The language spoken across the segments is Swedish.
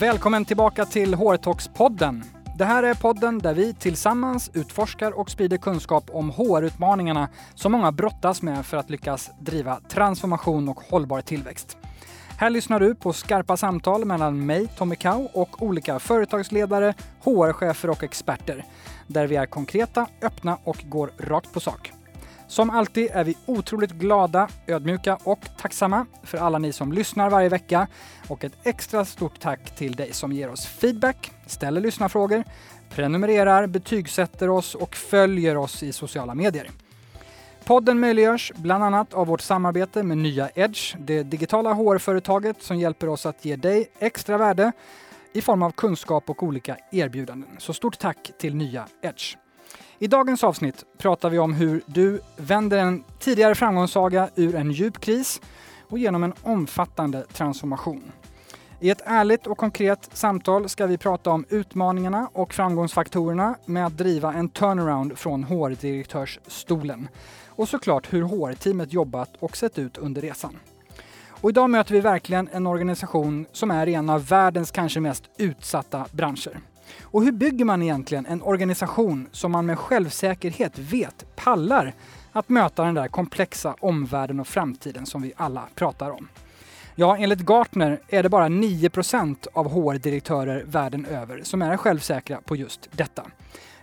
Välkommen tillbaka till HR-talks-podden. Det här är podden där vi tillsammans utforskar och sprider kunskap om HR-utmaningarna som många brottas med för att lyckas driva transformation och hållbar tillväxt. Här lyssnar du på skarpa samtal mellan mig, Tommy Kau, och olika företagsledare, HR-chefer och experter. Där vi är konkreta, öppna och går rakt på sak. Som alltid är vi otroligt glada, ödmjuka och tacksamma för alla ni som lyssnar varje vecka. Och ett extra stort tack till dig som ger oss feedback, ställer lyssnarfrågor, prenumererar, betygsätter oss och följer oss i sociala medier. Podden möjliggörs bland annat av vårt samarbete med Nya Edge, det digitala HR-företaget som hjälper oss att ge dig extra värde i form av kunskap och olika erbjudanden. Så stort tack till Nya Edge. I dagens avsnitt pratar vi om hur du vänder en tidigare framgångssaga ur en djup kris och genom en omfattande transformation. I ett ärligt och konkret samtal ska vi prata om utmaningarna och framgångsfaktorerna med att driva en turnaround från HR-direktörsstolen. Och såklart hur HR-teamet jobbat och sett ut under resan. Och idag möter vi verkligen en organisation som är i en av världens kanske mest utsatta branscher. Och hur bygger man egentligen en organisation som man med självsäkerhet vet pallar att möta den där komplexa omvärlden och framtiden som vi alla pratar om? Ja, enligt Gartner är det bara 9% av HR-direktörer världen över som är självsäkra på just detta.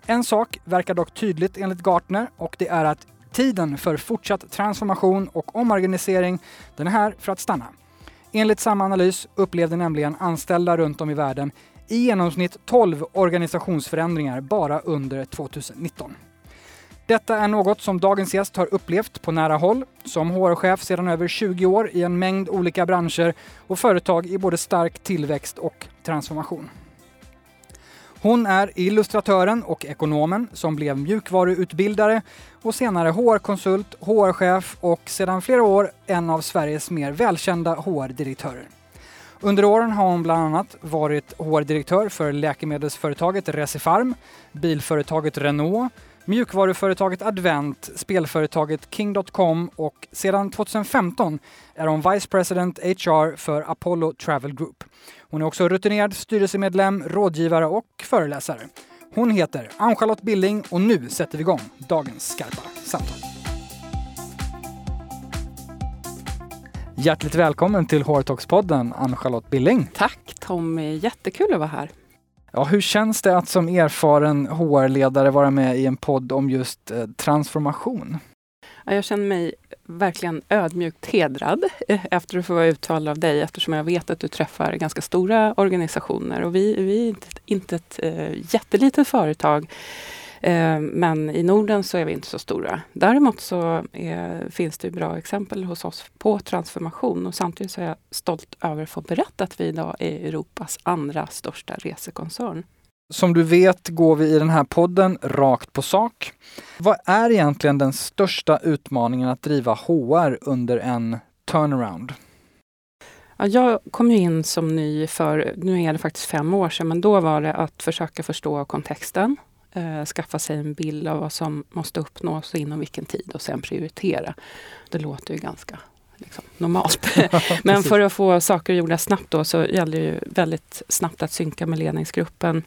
En sak verkar dock tydligt enligt Gartner och det är att tiden för fortsatt transformation och omorganisering, den är här för att stanna. Enligt samma analys upplevde nämligen anställda runt om i världen i genomsnitt 12 organisationsförändringar bara under 2019. Detta är något som dagens gäst har upplevt på nära håll som HR-chef sedan över 20 år i en mängd olika branscher och företag i både stark tillväxt och transformation. Hon är illustratören och ekonomen som blev mjukvaruutbildare och senare HR-konsult, HR-chef och sedan flera år en av Sveriges mer välkända HR-direktörer. Under åren har hon bland annat varit HR-direktör för läkemedelsföretaget Recipharm, bilföretaget Renault, mjukvaruföretaget Advent, spelföretaget King.com och sedan 2015 är hon Vice President HR för Apollo Travel Group. Hon är också rutinerad styrelsemedlem, rådgivare och föreläsare. Hon heter Ann-Charlotte Billing och nu sätter vi igång dagens skarpa samtal. Hjärtligt välkommen till HR-talks-podden, Ann-Charlotte Billing. Tack Tommy, jättekul att vara här. Ja, hur känns det att som erfaren HR-ledare vara med i en podd om just eh, transformation? Jag känner mig verkligen ödmjukt hedrad eh, efter att få vara uttalad av dig eftersom jag vet att du träffar ganska stora organisationer och vi, vi är inte, inte ett äh, jättelitet företag Eh, men i Norden så är vi inte så stora. Däremot så är, finns det bra exempel hos oss på transformation och samtidigt så är jag stolt över att få berätta att vi idag är Europas andra största resekoncern. Som du vet går vi i den här podden rakt på sak. Vad är egentligen den största utmaningen att driva HR under en turnaround? Ja, jag kom in som ny för, nu är det faktiskt fem år sedan, men då var det att försöka förstå kontexten eh, skaffa sig en bild av vad som måste uppnås och inom vilken tid och sen prioritera. Det låter ju ganska liksom, normalt. Men för att få saker gjorda snabbt då så gäller det ju väldigt snabbt att synka med ledningsgruppen.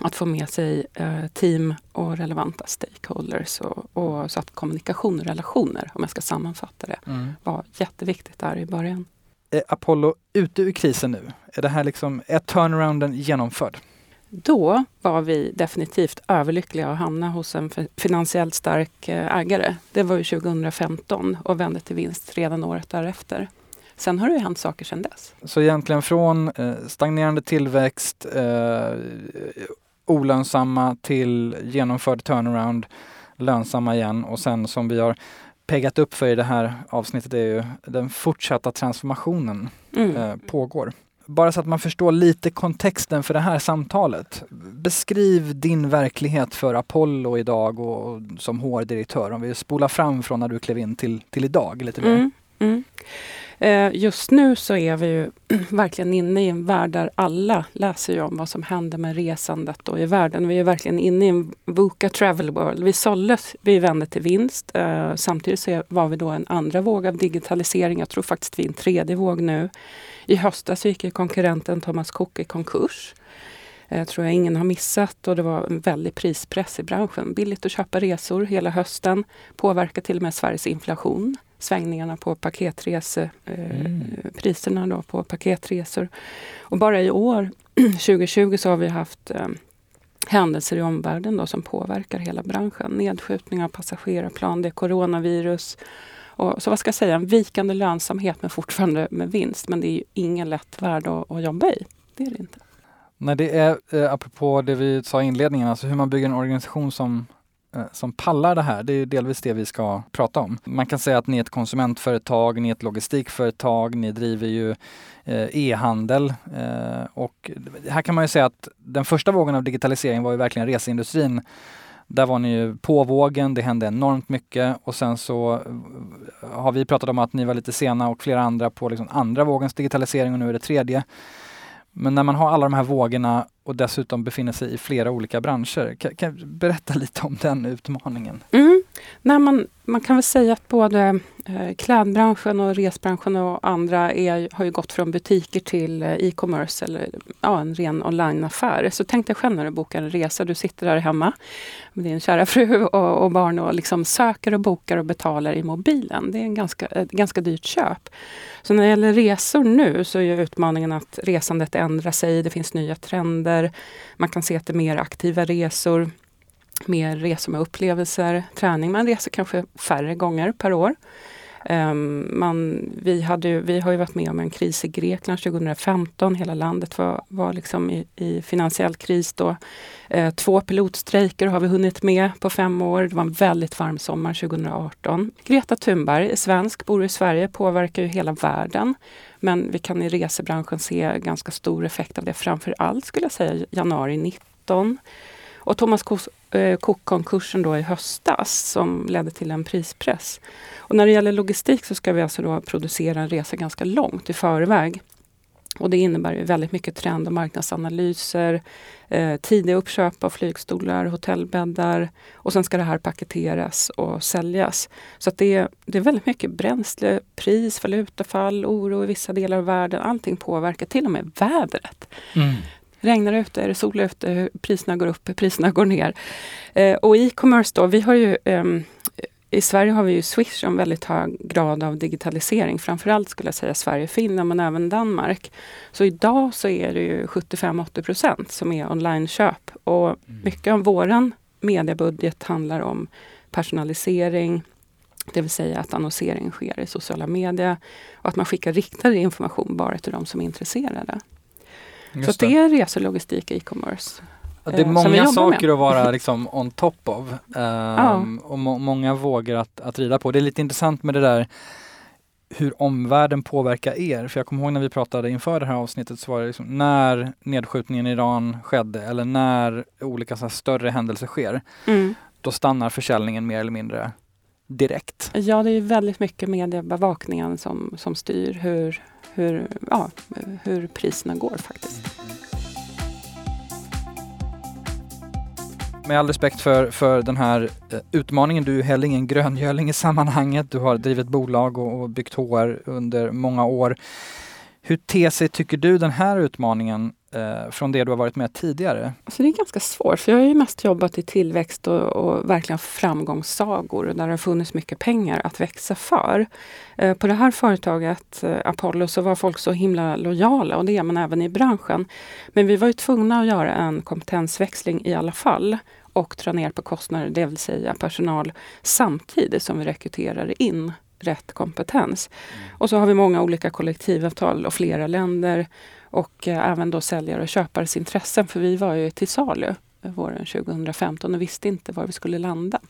Att få med sig eh, team och relevanta stakeholders och, och, så att kommunikation och relationer, om jag ska sammanfatta det, mm. var jätteviktigt där i början. Är Apollo ute ur krisen nu? Är det här liksom, är turnarounden genomförd? Då var vi definitivt överlyckliga att hamna hos en finansiellt stark eh, ägare. Det var ju 2015 och vände till vinst redan året därefter. Sen har det hänt saker sedan dess. Så egentligen från eh, stagnerande tillväxt, eh, olönsamma till genomförd turnaround, lönsamma igen och sen som vi har peggat upp för i det här avsnittet är ju den fortsatta transformationen mm. eh, pågår bara så att man förstår lite kontexten för det här samtalet. Beskriv din verklighet för Apollo idag och, och som HR-direktör. Om vi spolar fram från när du klev in till, till idag lite mer. Mm, mm. Eh, just nu så är vi ju verkligen inne i en värld där alla läser ju om vad som händer med resandet och i världen. Vi är verkligen inne i en VUCA travel world. Vi såldes, vi vände till vinst. Eh, samtidigt så var vi då en andra våg av digitalisering. Jag tror faktiskt vi är en tredje våg nu. I höstas gick konkurrenten Thomas Cook i konkurs. Eh, tror jag ingen har missat och det var en väldig prispress i branschen. Billigt att köpa resor hela hösten. Påverkar till och med Sveriges inflation. Svängningarna på paketresepriserna mm. på paketresor. Och bara i år, 2020, så har vi haft eh, händelser i omvärlden då, som påverkar hela branschen. Nedskjutning av passagerarplan, det är coronavirus. Och, så vad ska jag säga, en vikande lönsamhet men fortfarande med vinst. Men det är ju ingen lätt värld att, att jobba i. Det är det inte. Nej, det är eh, apropå det vi sa i inledningen, alltså hur man bygger en organisation som eh, Eh, som pallar det här. Det är delvis det vi ska prata om. Man kan säga att ni är ett konsumentföretag, ni är ett logistikföretag, ni driver ju eh, e-handel eh, och här kan man ju säga att den första vågen av digitalisering var ju verkligen reseindustrin. Där var ni ju på vågen, det hände enormt mycket och sen så har vi pratat om att ni var lite sena och flera andra på liksom andra vågens digitalisering och nu är det tredje. Men när man har alla de här vågorna och dessutom befinner sig i flera olika branscher, kan, kan berätta lite om den utmaningen? Mm. Nej, man, man kan väl säga att både eh, klädbranschen och resbranschen och andra är, har ju gått från butiker till eh, e-commerce eller ja, en ren onlineaffär. Så tänk dig själv när du bokar en resa. Du sitter där hemma med din kära fru och, och barn och liksom söker och bokar och betalar i mobilen. Det är en ganska, ett ganska dyrt köp. Så när det gäller resor nu så är utmaningen att resandet ändrar sig. Det finns nya trender. Man kan se att det är mer aktiva resor mer resor med upplevelser, träning. Man reser kanske färre gånger per år. Um, man, vi, hade, vi har ju varit med om en kris i Grekland 2015. Hela landet var, var liksom i, i finansiell kris då. Uh, två pilotstrejker har vi hunnit med på fem år. Det var en väldigt varm sommar 2018. Greta Thunberg, svensk, bor i Sverige, påverkar ju hela världen. Men vi kan i resebranschen se ganska stor effekt av det. Framför allt skulle jag säga januari 19 och Thomas eh, Cook-konkursen då i höstas som ledde till en prispress. Och när det gäller logistik så ska vi alltså då producera en resa ganska långt i förväg. Och det innebär ju väldigt mycket trend och marknadsanalyser, eh, tidiga uppköp av flygstolar, hotellbäddar och sen ska det här paketeras och säljas. Så att det, är, det är väldigt mycket bränsle, pris, valutafall, oro i vissa delar av världen. Allting påverkar, till och med vädret. Mm. Regnar ute, är det sol ute, priserna går upp, priserna går ner. Eh, och e-commerce då, vi har ju eh, i Sverige har vi ju Swish en väldigt hög grad av digitalisering. Framförallt skulle jag säga Sverige Finland men även Danmark. Så idag så är det ju 75-80 procent som är online-köp. Och mm. mycket av våran mediebudget handlar om personalisering, det vill säga att annonsering sker i sociala medier och att man skickar riktad information bara till de som är intresserade. Just så det. det är reselogistik e-commerce. det är eh, många saker med. att vara liksom on top of. Um, ja. Och må många vågor att, att rida på. Det är lite intressant med det där hur omvärlden påverkar er. För jag kommer ihåg när vi pratade inför det här avsnittet så var det liksom när nedskjutningen i Iran skedde eller när olika så större händelser sker. Mm. Då stannar försäljningen mer eller mindre direkt. Ja, det är väldigt mycket mediebevakningen som, som styr hur, hur, ja, hur priserna går faktiskt. Med all respekt för, för den här eh, utmaningen, du är heller ingen gröngöling i sammanhanget. Du har drivit bolag och, och byggt HR under många år. Hur ter sig, tycker du, den här utmaningen eh, från det du har varit med tidigare? Alltså det är ganska svårt, för jag har ju mest jobbat i tillväxt och, och verkligen framgångssagor där det har funnits mycket pengar att växa för. Eh, på det här företaget, eh, Apollo, så var folk så himla lojala och det är man även i branschen. Men vi var ju tvungna att göra en kompetensväxling i alla fall och dra ner på kostnader, det vill säga personal, samtidigt som vi rekryterar in rätt kompetens. Mm. Och så har vi många olika kollektivavtal och flera länder och eh, även då säljare och köpares intressen. För vi var ju till salu våren 2015 och visste inte var vi skulle landa.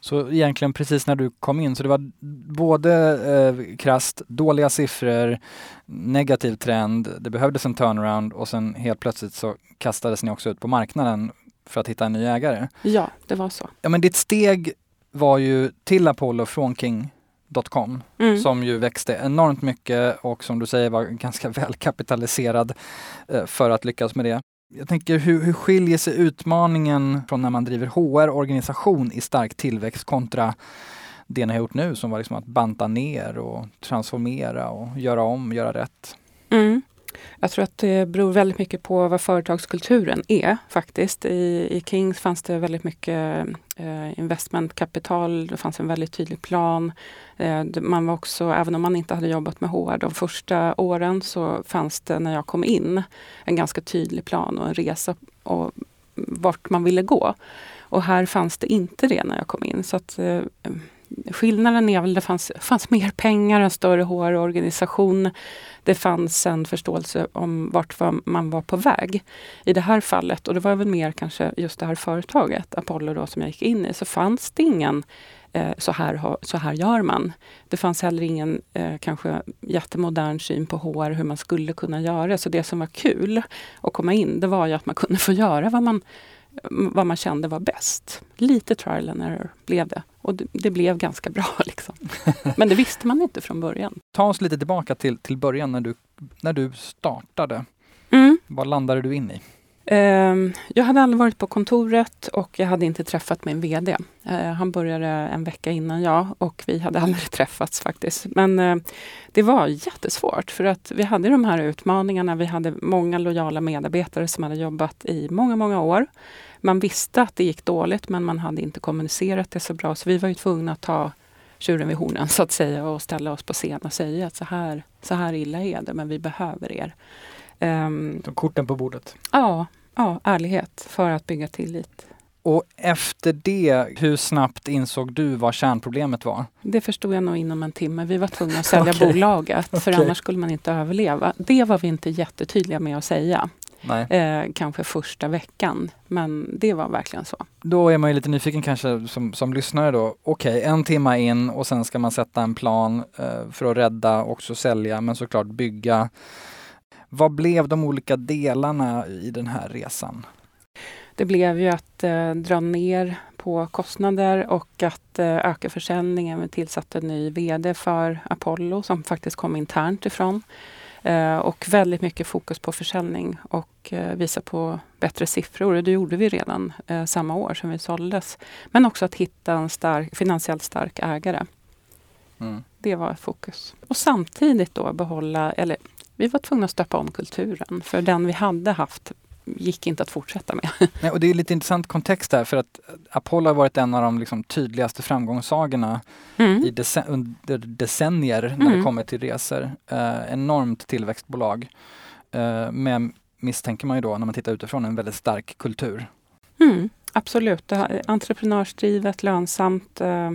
Så egentligen precis när du kom in, så det var både eh, krast, dåliga siffror, negativ trend, det behövdes en turnaround och sen helt plötsligt så kastades ni också ut på marknaden för att hitta en ny ägare. Ja, det var så. Ja men ditt steg var ju till Apollo från King Hint.com Mm. som ju växte enormt mycket och som du säger var ganska välkapitaliserad eh, för att lyckas med det. Jag tänker hur, hur skiljer sig utmaningen från när man driver HR-organisation i stark tillväxt kontra det ni har gjort nu som var liksom att banta ner och transformera och göra om, göra rätt? Mm. Jag tror att det beror väldigt mycket på vad företagskulturen är faktiskt. I, i Kings fanns det väldigt mycket eh, investmentkapital, det fanns en väldigt tydlig plan. Eh, man var också, även om man inte hade jobbat med HR de första åren så fanns det när jag kom in en ganska tydlig plan och en resa och vart man ville gå. Och här fanns det inte det när jag kom in. Så att, eh, skillnaden är väl att det fanns, fanns mer pengar, en större HR-organisation. Det fanns en förståelse om vart var man var på väg. I det här fallet, och det var väl mer kanske just det här företaget, Apollo då, som jag gick in i, så fanns det ingen eh, så, här, så här gör man. Det fanns heller ingen eh, kanske jättemodern syn på HR, hur man skulle kunna göra. Så det som var kul att komma in, det var ju att man kunde få göra vad man vad man kände var bäst. Lite trial and error blev det. Och det, det blev ganska bra. Liksom. Men det visste man inte från början. Ta oss lite tillbaka till, till början när du, när du startade. Mm. Vad landade du in i? Ehm, jag hade aldrig varit på kontoret och jag hade inte träffat min VD. Eh, han började en vecka innan jag och vi hade aldrig träffats faktiskt. Men eh, det var jättesvårt för att vi hade de här utmaningarna. Vi hade många lojala medarbetare som hade jobbat i många, många år. Man visste att det gick dåligt men man hade inte kommunicerat det så bra så vi var ju tvungna att ta tjuren vid hornen så att säga och ställa oss på scen och säga att så här, så här illa är det men vi behöver er. De korten på bordet. Ja, ja, ärlighet för att bygga tillit. Och efter det, hur snabbt insåg du vad kärnproblemet var? Det förstod jag nog inom en timme. Vi var tvungna att sälja Okej. bolaget för Okej. annars skulle man inte överleva. Det var vi inte jättetydliga med att säga. Eh, kanske första veckan. Men det var verkligen så. Då är man ju lite nyfiken kanske som, som lyssnare då. Okej, en timme in och sen ska man sätta en plan eh, för att rädda och också sälja men såklart bygga. Vad blev de olika delarna i den här resan? Det blev ju att eh, dra ner på kostnader och att eh, öka försäljningen. Vi tillsatte en ny VD för Apollo som faktiskt kom internt ifrån. Eh, och väldigt mycket fokus på försäljning och eh, visa på bättre siffror. Och det gjorde vi redan eh, samma år som vi såldes. Men också att hitta en stark, finansiellt stark ägare. Mm. Det var fokus. Och samtidigt då behålla, eller vi var tvungna att stöpa om kulturen. För den vi hade haft gick inte att fortsätta med. Nej, och det är lite intressant kontext där för att Apollo har varit en av de liksom tydligaste framgångssagorna i dece- under decennier när det Mm. kommer till resor. Eh, enormt tillväxtbolag. Eh, men misstänker man ju då när man tittar utifrån en väldigt stark kultur. Mm, absolut. Det Entreprenörsdrivet, lönsamt eh,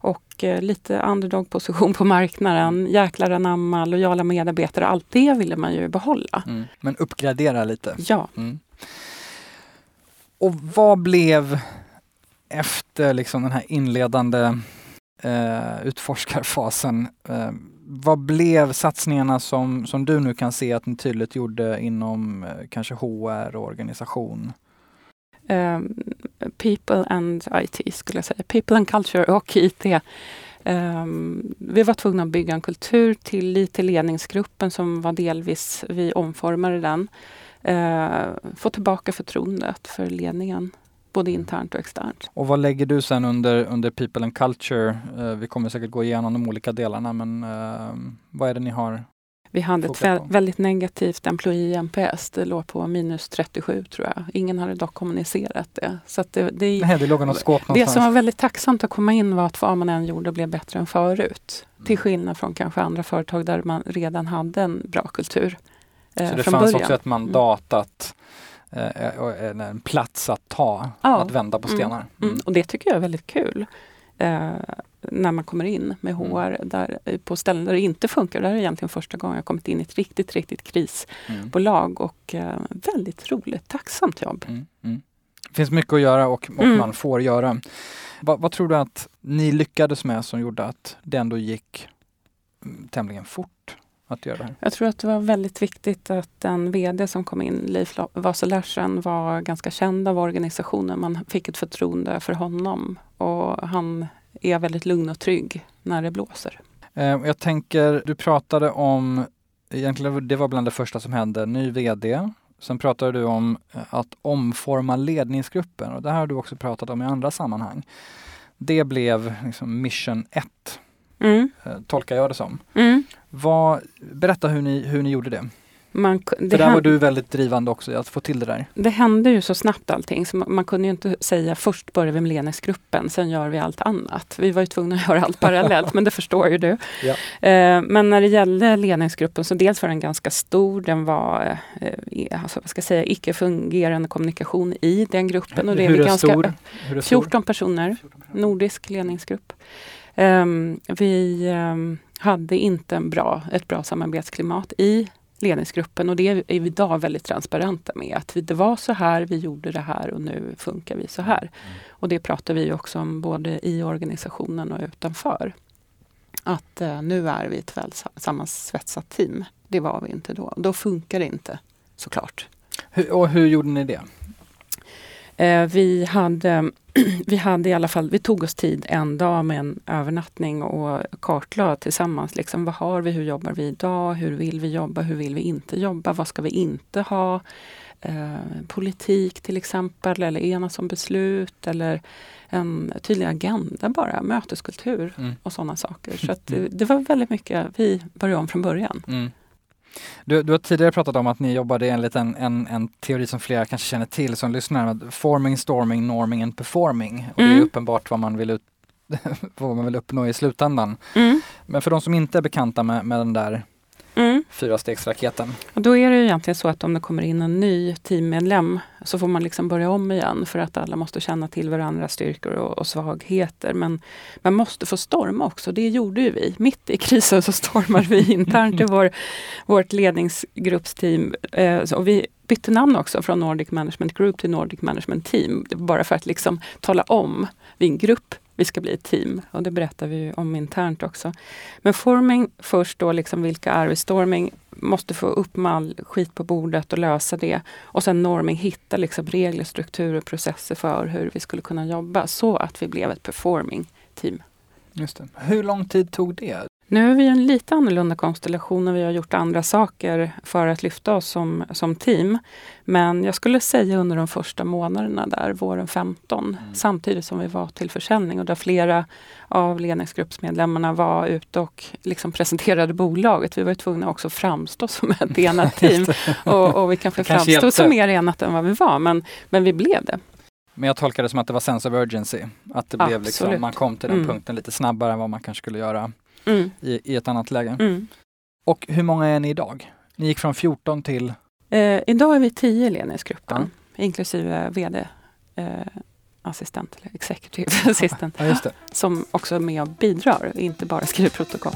och eh, lite underdog-position på marknaden. Jäklar anamma, lojala medarbetare. Allt det ville man ju behålla. Mm. Men uppgradera lite. Ja, Mm. Och vad blev efter liksom den här inledande eh, utforskarfasen, eh, vad blev satsningarna som, som du nu kan se att ni tydligt gjorde inom eh, kanske HR och organisation? People and IT skulle jag säga. People and culture och IT. Eh, vi var tvungna att bygga en kultur till ledningsgruppen som var delvis, vi omformade den. Eh, få tillbaka förtroendet för ledningen, både internt och externt. Och vad lägger du sen under, under People and Culture? Eh, vi kommer säkert gå igenom de olika delarna men eh, vad är det ni har? Vi hade ett på. väldigt negativt employee NPS. Det låg på minus 37 tror jag. Ingen hade dock kommunicerat det. Så det, det, Nej, det låg något skåp det som var väldigt tacksamt att komma in var att vad man än gjorde blev bättre än förut. Mm. Till skillnad från kanske andra företag där man redan hade en bra kultur. eh, Så det fanns början. också ett mandat att eh, och en plats att ta, Ja. att vända på Mm. stenar. Mm, och det tycker jag är väldigt kul. Eh, när man kommer in med Mm. HR där, på ställen där det inte funkar. Det här är egentligen första gången jag kommit in i ett riktigt, riktigt krisbolag Mm. och eh, väldigt roligt, tacksamt jobb. Mm. Mm. Det finns mycket att göra och, och Mm. man får göra. Vad, vad tror du att ni lyckades med som gjorde att det ändå gick mm, tämligen fort att göra det här? Jag tror att det var väldigt viktigt att den VD som kom in, Leif La- Vasa Larsen, var ganska känd av organisationen. Man fick ett förtroende för honom och han är väldigt lugn och trygg när det blåser. Eh, jag tänker, du pratade om, egentligen det var bland det första som hände, ny VD. Sen pratade du om eh, att omforma ledningsgruppen och det här har du också pratat om i andra sammanhang. Det blev liksom mission 1, Mm. eh, tolkar jag det som. Mm. Vad, berätta hur ni, hur ni gjorde det. Man, För där var du väldigt drivande också i att få till det där. det hände ju så snabbt allting så man, man kunde inte säga först börjar vi med ledningsgruppen, sen gör vi allt annat. Vi var ju tvungna att göra allt parallellt, men det förstår ju du. Ja. Eh, men när det gällde ledningsgruppen så dels var den ganska stor, den var eh, alltså, vad ska jag säga, icke fungerande kommunikation i den gruppen. Och det hur är ganska, stor? Hur är stor? 14 personer. Nordisk ledningsgrupp. Ehm, vi ehm, hade inte en bra, ett bra samarbetsklimat i ledningsgruppen och det är vi idag väldigt transparenta med. Att vi, det var så här, vi gjorde det här och nu funkar vi så här. Och det pratar vi också om både i organisationen och utanför. Att eh, nu är vi ett väl sa- sammansvetsat team. Det var vi inte då. Då funkar det inte såklart. Hur, och hur gjorde ni det? Eh, vi, hade, vi hade i alla fall, vi tog oss tid en dag med en övernattning och kartlade tillsammans. Liksom, vad har vi, hur jobbar vi idag, hur vill vi jobba, hur vill vi inte jobba, vad ska vi inte ha? Eh, politik till exempel, eller enas om beslut eller en tydlig agenda bara, möteskultur Mm. och sådana saker. Så det, det var väldigt mycket, vi började om från början. Mm. Du, du har tidigare pratat om att ni jobbade enligt en, en, en teori som flera kanske känner till som lyssnar, med forming, storming, norming and performing. Och Det är Mm. uppenbart vad man vill, ut, vad man vill uppnå i slutändan. Mm. Men för de som inte är bekanta med, med den där Mm. fyrastegsraketen. Och då är det ju egentligen så att om det kommer in en ny teammedlem så får man liksom börja om igen för att alla måste känna till varandras styrkor och, och svagheter. Men man måste få storma också, det gjorde ju vi. Mitt i krisen så stormade vi internt i vår, vårt ledningsgruppsteam. Eh, och vi bytte namn också från Nordic Management Group till Nordic Management Team. Bara för att liksom tala om, vi är en grupp, vi ska bli ett team. Och det berättar vi ju om internt också. Men forming först då, liksom vilka är vi? Storming måste få upp med all skit på bordet och lösa det. Och sen norming, hitta liksom regler, strukturer, processer för hur vi skulle kunna jobba så att vi blev ett performing team. Just det. Hur lång tid tog det? Nu är vi i en lite annorlunda konstellation och vi har gjort andra saker för att lyfta oss som, som team. Men jag skulle säga under de första månaderna där, våren 15, samtidigt som vi var till försäljning och där flera av ledningsgruppsmedlemmarna var ute och liksom presenterade bolaget. Vi var tvungna också framstå som ett enat team och, och vi kanske kanske framstod hjälpte. som mer enat än vad vi var, men, men vi blev det. Men jag tolkar det som att det var sense of urgency. Att det blev liksom, man kom till den Mm. punkten lite snabbare än vad man kanske skulle göra Mm, i, i ett annat läge. mm. Och hur många är ni idag? Ni gick från 14 till Eh, idag är vi tio i ledningsgruppen, inklusive VD. Eh, assistent eller executive Ja, just det. som också är med och bidrar, inte bara skriver protokoll.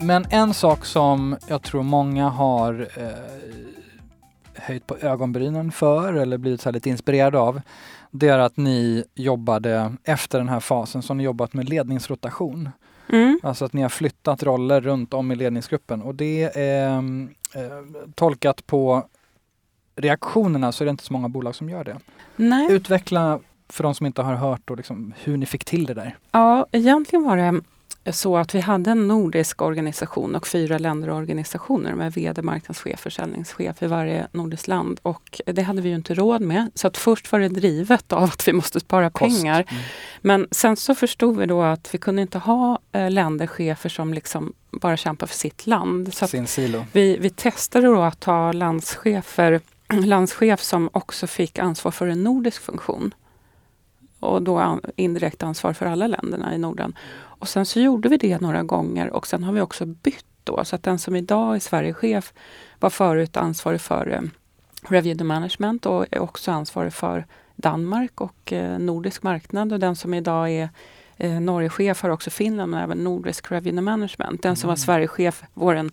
Men en sak som jag tror många har eh, höjt på ögonbrynen för eller blivit så lite inspirerade av. Det är att ni jobbade efter den här fasen som ni jobbat med ledningsrotation. Mm. Alltså att ni har flyttat roller runt om i ledningsgruppen och det är eh, tolkat på reaktionerna så är det inte så många bolag som gör det. Nej, Utveckla för de som inte har hört då, liksom, hur ni fick till det där. ja, egentligen var det så att vi hade en nordisk organisation och fyra länderorganisationer med VD, marknadschef, försäljningschef i varje nordiskt land. Och det hade vi ju inte råd med. Så att först var det drivet av att vi måste spara Kost. pengar. Mm. Men sen så förstod vi då att vi kunde inte ha eh, länderchefer som liksom bara kämpar för sitt land. Så Sin silo. vi, vi testade då att ha landschefer, landschef som också fick ansvar för en nordisk funktion. Och då indirekt ansvar för alla länderna i Norden. Och sen så gjorde vi det några gånger och sen har vi också bytt då. Så att den som idag är Sverigechef var förut ansvarig för eh, Revenue Management och är också ansvarig för Danmark och eh, nordisk marknad. Och den som idag är eh, Norgechef har också Finland men även nordisk Revenue Management. Den som var Mm. Sverigechef våren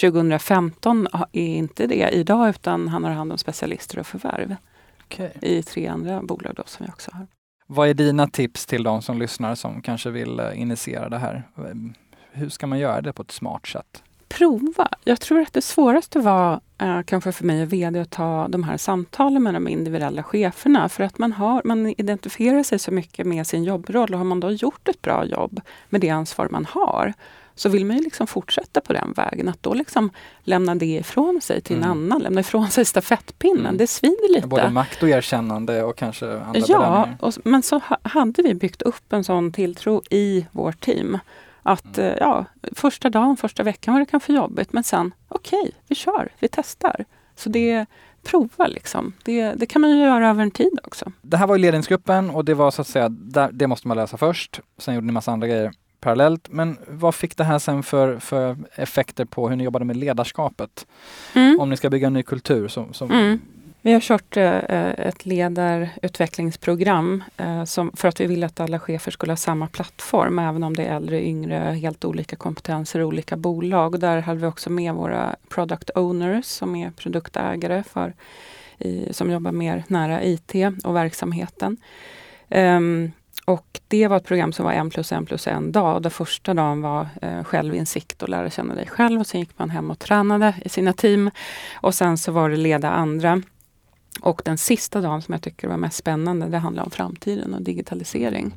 2015 ha- är inte det idag utan han har hand om specialister och förvärv Okej. i tre andra bolag då som vi också har. Vad är dina tips till de som lyssnar som kanske vill eh, initiera det här? Ehm, hur ska man göra det på ett smart sätt? prova. Jag tror att det svåraste var eh, kanske för mig och VD att ta de här samtalen med de individuella cheferna. För att man, har, man identifierar sig så mycket med sin jobbroll och har man då gjort ett bra jobb med det ansvar man har så vill man ju liksom fortsätta på den vägen. Att då liksom lämna det ifrån sig till en mm. annan, lämna ifrån sig stafettpinnen, mm. det svider lite. Både makt och erkännande och kanske andra Ja, och, men så hade vi byggt upp en sån tilltro i vårt team. Att mm. Eh, ja, första dagen, första veckan var det kanske jobbigt men sen okej, okay, vi kör, vi testar. Så det prova liksom. Det, det, kan man ju göra över en tid också. Det här var ju ledningsgruppen och det var så att säga, det måste man lösa först. Sen gjorde ni massa andra grejer parallellt. Men vad fick det här sen för, för effekter på hur ni jobbade med ledarskapet? Mm. Om ni ska bygga en ny kultur. Som, som... Mm. Vi har kört eh, ett ledarutvecklingsprogram eh, som, för att vi ville att alla chefer skulle ha samma plattform, även om det är äldre, yngre, helt olika kompetenser, olika bolag. Där hade vi också med våra product owners som är produktägare för, i, som jobbar mer nära IT och verksamheten. Um, och det var ett program som var en plus en plus en dag. Den första dagen var eh, självinsikt och lära känna dig själv. Och sen gick man hem och tränade i sina team. Och sen så var det leda andra. Och den sista dagen som jag tycker var mest spännande, det handlar om framtiden och digitalisering.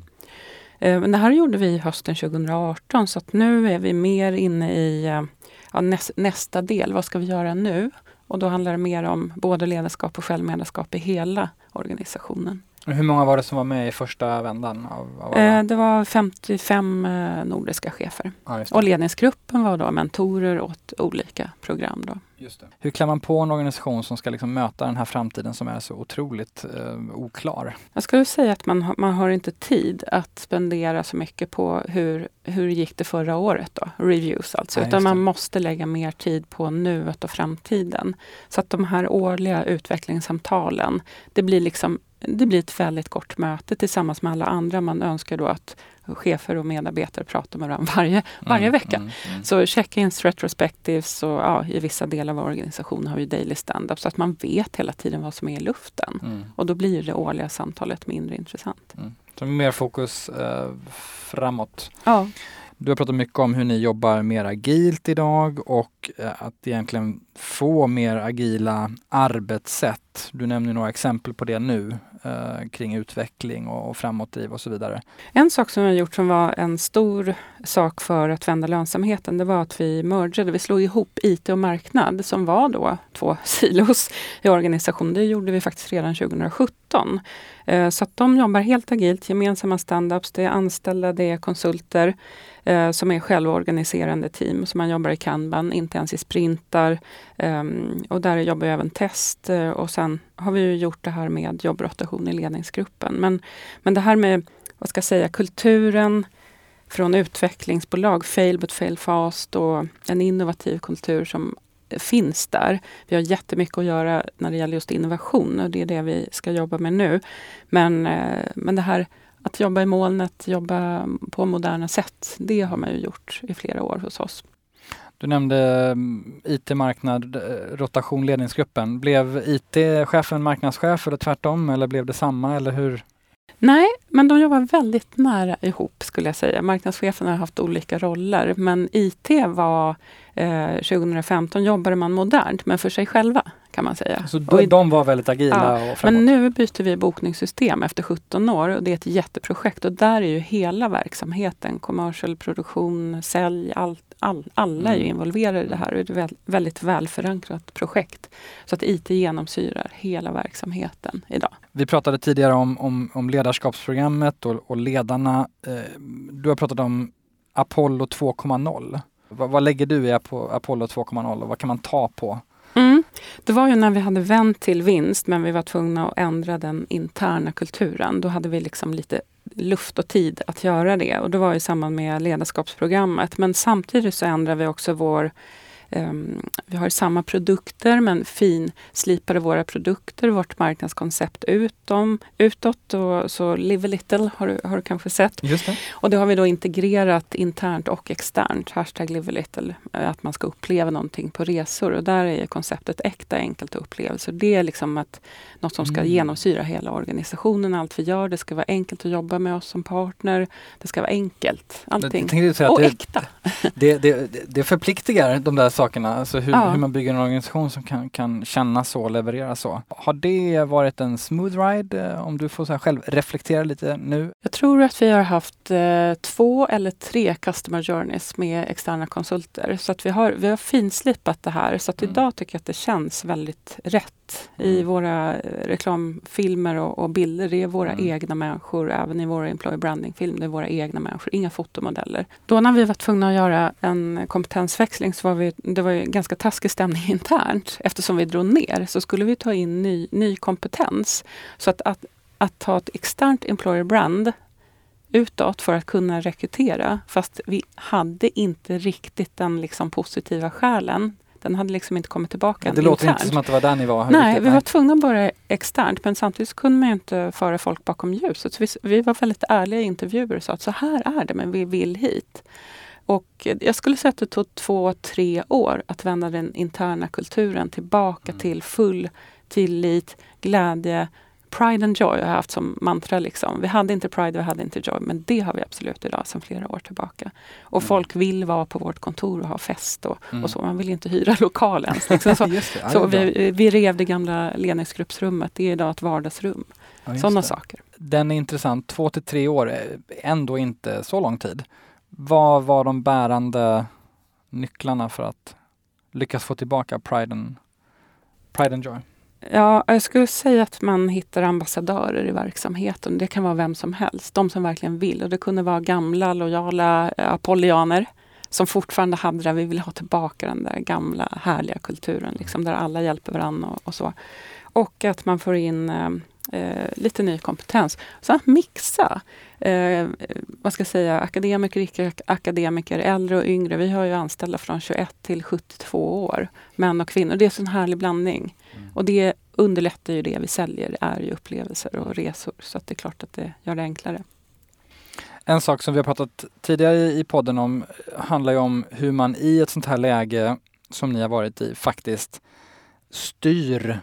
Eh, men det här gjorde vi hösten 2018 så att nu är vi mer inne i eh, ja, näs, nästa del. Vad ska vi göra nu? Och då handlar det mer om både ledarskap och självledarskap i hela organisationen. Hur många var det som var med i första vändan? Av, av eh, det var 55 eh, nordiska chefer. Ja, och ledningsgruppen var då mentorer åt olika program. Då. Hur klär man på en organisation som ska liksom möta den här framtiden som är så otroligt eh, oklar? Jag skulle säga att man, man har inte tid att spendera så mycket på hur, hur gick det förra året då? Reviews alltså. Ja, utan man måste lägga mer tid på nuet och framtiden. Så att de här årliga utvecklingssamtalen, det blir liksom det blir ett väldigt kort möte tillsammans med alla andra. Man önskar då att chefer och medarbetare pratar med varandra varje, varje mm, vecka. Mm, mm. Så check-ins, retrospectives och ja, i vissa delar av organisationen har vi daily stand-up så att man vet hela tiden vad som är i luften. Mm. Och då blir det årliga samtalet mindre intressant. Mm. Så mer fokus eh, framåt. Ja. Du har pratat mycket om hur ni jobbar mer agilt idag och och att egentligen få mer agila arbetssätt. Du nämner några exempel på det nu eh, kring utveckling och, och framåtdriv och så vidare. En sak som vi har gjort som var en stor sak för att vända lönsamheten, det var att vi mergade, vi slog ihop IT och marknad som var då två silos i organisationen. Det gjorde vi faktiskt redan 2017. Eh, så att de jobbar helt agilt, gemensamma standups, det är anställda, det är konsulter eh, som är självorganiserande team. Så man jobbar i kanban, inte ens i sprintar. Um, och där jobbar jag även test eh, och sen har vi ju gjort det här med jobbrotation i ledningsgruppen. Men, men det här med, vad ska jag säga, kulturen från utvecklingsbolag, fail but fail fast och en innovativ kultur som finns där. Vi har jättemycket att göra när det gäller just innovation och det är det vi ska jobba med nu. Men, eh, men det här att jobba i molnet, jobba på moderna sätt, det har man ju gjort i flera år hos oss. Du nämnde mm, IT-marknad, eh, rotation, ledningsgruppen. Blev IT-chefen marknadschef eller tvärtom eller blev det samma eller hur? Nej, men de jobbar väldigt nära ihop skulle jag säga. Marknadschefen har haft olika roller men IT var eh, 2015 jobbade man modernt men för sig själva kan man säga. Så de, de var väldigt agila ja, och framåt. Men nu byter vi bokningssystem efter 17 år och det är ett jätteprojekt och där är ju hela verksamheten, commercial produktion, sälj, allt, all, alla är ju mm. involverade i det här och det är ett väldigt välförankrat projekt. Så att IT genomsyrar hela verksamheten idag. Vi pratade tidigare om, om, om ledarskapsprogrammet och, och ledarna. Eh, du har pratat om Apollo 2.0. Vad, vad lägger du i Apollo 2.0 och vad kan man ta på? Det var ju när vi hade vänt till vinst men vi var tvungna att ändra den interna kulturen. Då hade vi liksom lite luft och tid att göra det. Och det var i samband med ledarskapsprogrammet. Men samtidigt så ändrade vi också vår Um, vi har samma produkter men finslipade våra produkter, vårt marknadskoncept utom, utåt. Och, så Live a little har du, har du kanske sett. Just det. Och det har vi då integrerat internt och externt. Hashtag Live a little. Eh, att man ska uppleva någonting på resor. Och där är konceptet äkta, enkelt och upplevelse. Det är liksom att, något som ska mm. genomsyra hela organisationen. Allt vi gör. Det ska vara enkelt att jobba med oss som partner. Det ska vara enkelt. Allting. och det, äkta. det, det, det förpliktigar de där sakerna, alltså hur, Ja. hur man bygger en organisation som kan, kan känna så och leverera så. Har det varit en smooth ride eh, om du får så själv reflektera lite nu? Jag tror att vi har haft eh, två eller tre customer journeys med externa konsulter. Så att vi har, vi har finslipat det här. Så att Mm. idag tycker jag att det känns väldigt rätt i Mm. våra eh, reklamfilmer och, och bilder. Det är våra Mm. egna människor, även i våra employer branding-film. Det är våra egna människor, inga fotomodeller. Då när vi var tvungna att göra en kompetensväxling så var vi, det var ju ganska taskig stämning internt. Eftersom vi drog ner så skulle vi ta in ny, ny kompetens. Så att, att, att ta ett externt employer brand utåt för att kunna rekrytera. Fast vi hade inte riktigt den liksom positiva själen. Den hade liksom inte kommit tillbaka Det låter internt. inte som att det var där ni var. Nej, riktigt, vi var tvungna att börja externt men samtidigt kunde man inte föra folk bakom ljuset. Så vi, vi var väldigt ärliga i intervjuer och sa att så här är det men vi vill hit. Och jag skulle säga att det tog två, tre år att vända den interna kulturen tillbaka Mm. till full tillit, glädje, Pride and joy har jag haft som mantra. Liksom. Vi hade inte pride, vi hade inte joy, men det har vi absolut idag sedan flera år tillbaka. Och Mm. folk vill vara på vårt kontor och ha fest och, Mm. och så. Man vill inte hyra lokal ens. Liksom. Så, det, så vi, vi rev det gamla ledningsgruppsrummet. Det är idag ett vardagsrum. Ja, Sådana saker. Den är intressant. Två till tre år är ändå inte så lång tid. Vad var de bärande nycklarna för att lyckas få tillbaka Pride and, Pride and Joy? Ja, jag skulle säga att man hittar ambassadörer i verksamheten. Det kan vara vem som helst. De som verkligen vill. Och det kunde vara gamla, lojala eh, apollianer som fortfarande hade det. Vi vill ha tillbaka den där gamla härliga kulturen, liksom, där alla hjälper varandra och, och så. Och att man får in eh, eh, lite ny kompetens. Sen att mixa. Eh, vad ska jag säga, akademiker, icke-akademiker, äldre och yngre. Vi har ju anställda från 21 till 72 år, män och kvinnor. Det är en sån härlig blandning. Och det underlättar ju det vi säljer, är ju upplevelser och resor. Så att det är klart att det gör det enklare. En sak som vi har pratat tidigare i podden om handlar ju om hur man i ett sånt här läge som ni har varit i faktiskt styr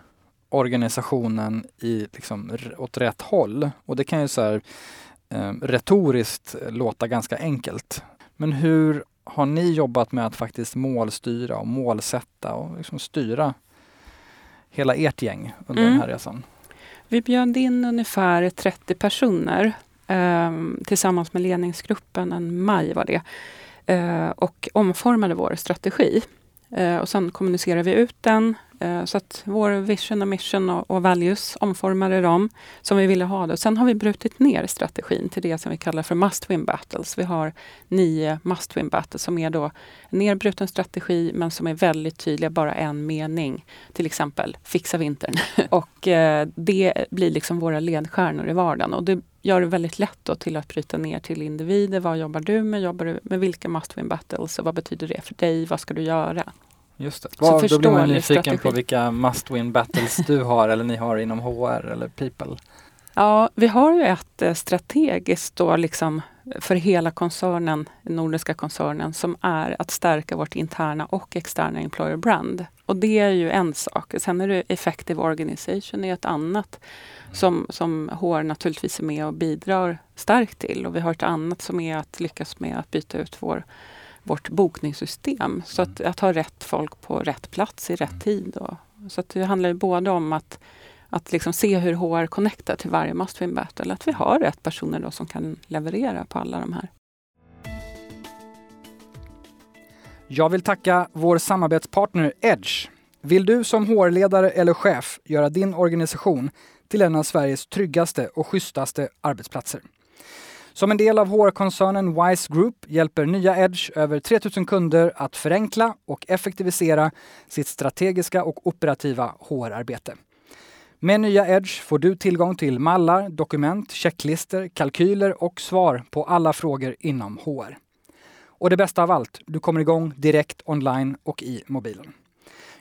organisationen i, liksom, åt rätt håll. Och det kan ju så här, eh, retoriskt låta ganska enkelt. Men hur har ni jobbat med att faktiskt målstyra och målsätta och liksom styra hela ert gäng under Mm. den här resan? Vi bjöd in ungefär 30 personer eh, tillsammans med ledningsgruppen, en maj var det, eh, och omformade vår strategi. Eh, och sen kommunicerade vi ut den så att vår vision och mission och, och values omformade dem som vi ville ha det. Sen har vi brutit ner strategin till det som vi kallar för must win battles. Vi har nio must win battles som är då en nedbruten strategi men som är väldigt tydliga, bara en mening. Till exempel fixa vintern. och eh, det blir liksom våra ledstjärnor i vardagen. Och det gör det väldigt lätt då till att bryta ner till individer. Vad jobbar du med? Jobbar du med vilka must win battles? Och vad betyder det för dig? Vad ska du göra? Just det. Så Vad- då blir man nyfiken strategi. på vilka must win battles du har eller ni har inom HR eller people. Ja, vi har ju ett eh, strategiskt då liksom för hela koncernen, den nordiska koncernen, som är att stärka vårt interna och externa employer brand. Och det är ju en sak. Sen är det effective organization är ett annat som, som HR naturligtvis är med och bidrar starkt till. Och vi har ett annat som är att lyckas med att byta ut vår, vårt bokningssystem. Så att, att ha rätt folk på rätt plats i rätt tid. Och, så att det handlar både om att att liksom se hur HR connectar till varje must win battle. Att vi har rätt personer då som kan leverera på alla de här. Jag vill tacka vår samarbetspartner Edge. Vill du som HR-ledare eller chef göra din organisation till en av Sveriges tryggaste och schysstaste arbetsplatser? Som en del av HR-koncernen Wise Group hjälper nya Edge över 3000 kunder att förenkla och effektivisera sitt strategiska och operativa HR-arbete. Med nya Edge får du tillgång till mallar, dokument, checklister, kalkyler och svar på alla frågor inom HR. Och det bästa av allt, du kommer igång direkt online och i mobilen.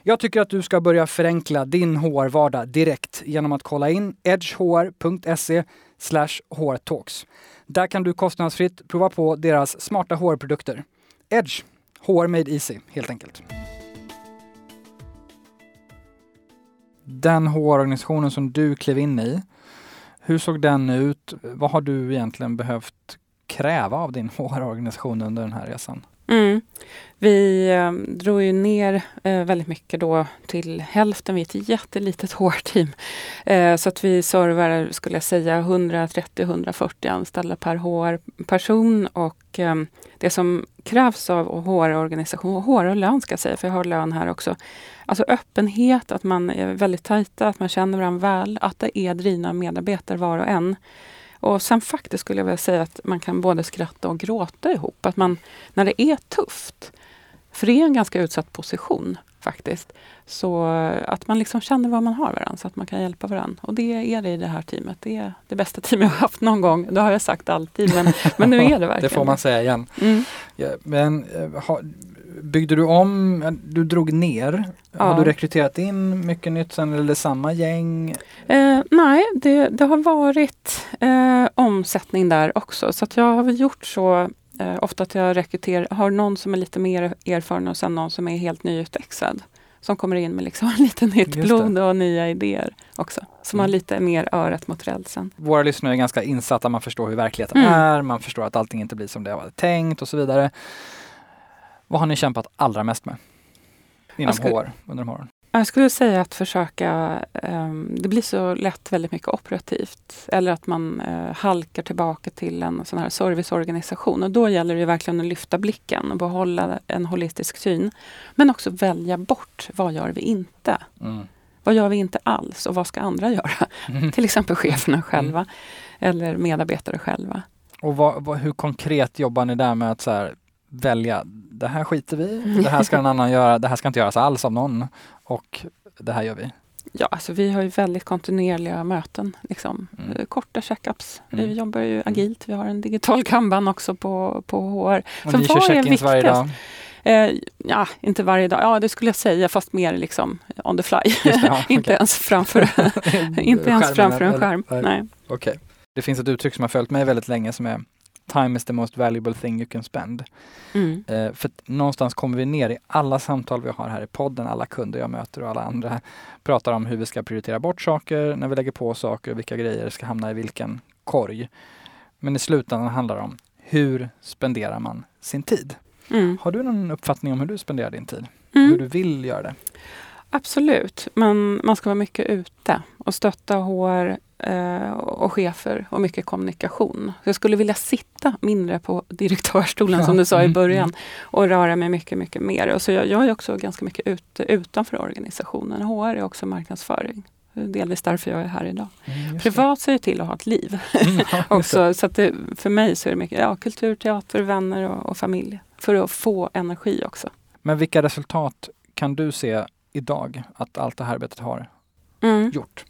Jag tycker att du ska börja förenkla din HR-vardag direkt genom att kolla in edgehr.se hrtalks. Där kan du kostnadsfritt prova på deras smarta HR-produkter. Edge, HR made easy helt enkelt. Den HR-organisationen som du klev in i, hur såg den ut? Vad har du egentligen behövt kräva av din HR-organisation under den här resan? Mm. Vi eh, drog ju ner eh, väldigt mycket då till hälften. Vi är ett jättelitet HR-team. Eh, så att vi servar, skulle jag säga, 130-140 anställda per HR-person. Och ehm, det som krävs av HR-organisation, HR och lön ska jag säga, för jag har lön här också. Alltså öppenhet, att man är väldigt tajta, att man känner varandra väl, att det är drivna medarbetare var och en. Och sen faktiskt skulle jag vilja säga att man kan både skratta och gråta ihop. Att man, när det är tufft, för det är en ganska utsatt position faktiskt. Så att man liksom känner var man har varandra så att man kan hjälpa varandra. Och det är det i det här teamet. Det är det bästa team jag har haft någon gång. Det har jag sagt alltid men, men nu är det verkligen. det får man säga igen. Mm. Ja, men eh, ha, byggde du om, du drog ner. Ja. Har du rekryterat in mycket nytt sen eller samma gäng? Eh, nej, det, det har varit eh, omsättning där också. Så att jag har väl gjort så eh, ofta att jag rekryterar, har någon som är lite mer erfaren och sen någon som är helt nyutexad. Som kommer in med liksom lite nytt blod och nya idéer också. Som har Mm. lite mer örat mot rälsen. Våra lyssnare är ganska insatta, man förstår hur verkligheten Mm. är, man förstår att allting inte blir som det var tänkt och så vidare. Vad har ni kämpat allra mest med? Inom skulle- HR, under de åren? Jag skulle säga att försöka, ehm, det blir så lätt väldigt mycket operativt. Eller att man eh, halkar tillbaka till en sån här serviceorganisation. Och då gäller det verkligen att lyfta blicken och behålla en holistisk syn. Men också välja bort, vad gör vi inte? Mm. Vad gör vi inte alls och vad ska andra göra? Mm. Till exempel cheferna själva eller medarbetare själva. Och vad, vad, hur konkret jobbar ni där med att så här, välja, det här skiter vi det här ska en annan göra, det här ska inte göras alls av någon och det här gör vi. Ja, alltså vi har ju väldigt kontinuerliga möten. Liksom. Mm. Eh, Korta checkups. Mm. Vi jobbar ju agilt. Vi har en digital kanban också på, på HR. Och ni kör check-ins varje dag? Eh, ja, inte varje dag. Ja, det skulle jag säga, fast mer liksom on the fly. Det, ja, inte ens framför, inte ens framför en eller? skärm. Nej. Nej. Okej. Det finns ett uttryck som har följt mig väldigt länge som är Time is the most valuable thing you can spend. Mm. Eh, för någonstans kommer vi ner i alla samtal vi har här i podden, alla kunder jag möter och alla andra pratar om hur vi ska prioritera bort saker, när vi lägger på saker och vilka grejer ska hamna i vilken korg. Men i slutändan handlar det om hur spenderar man sin tid? Mm. Har du någon uppfattning om hur du spenderar din tid? Hur Mm. du vill göra det? Absolut, men man ska vara mycket ute och stötta HR och chefer och mycket kommunikation. Så jag skulle vilja sitta mindre på direktörstolen Ja, som du sa i mm, början mm. och röra mig mycket, mycket mer. Och så jag, jag är också ganska mycket ute utanför organisationen. HR är också marknadsföring. Delvis därför jag är här idag. Mm. Privat ser jag till att ha ett liv Mm, ja, också. Så det, för mig så är det mycket ja, kultur, teater, vänner och, och familj. För att få energi också. Men vilka resultat kan du se idag att allt det här arbetet har Mm. gjort?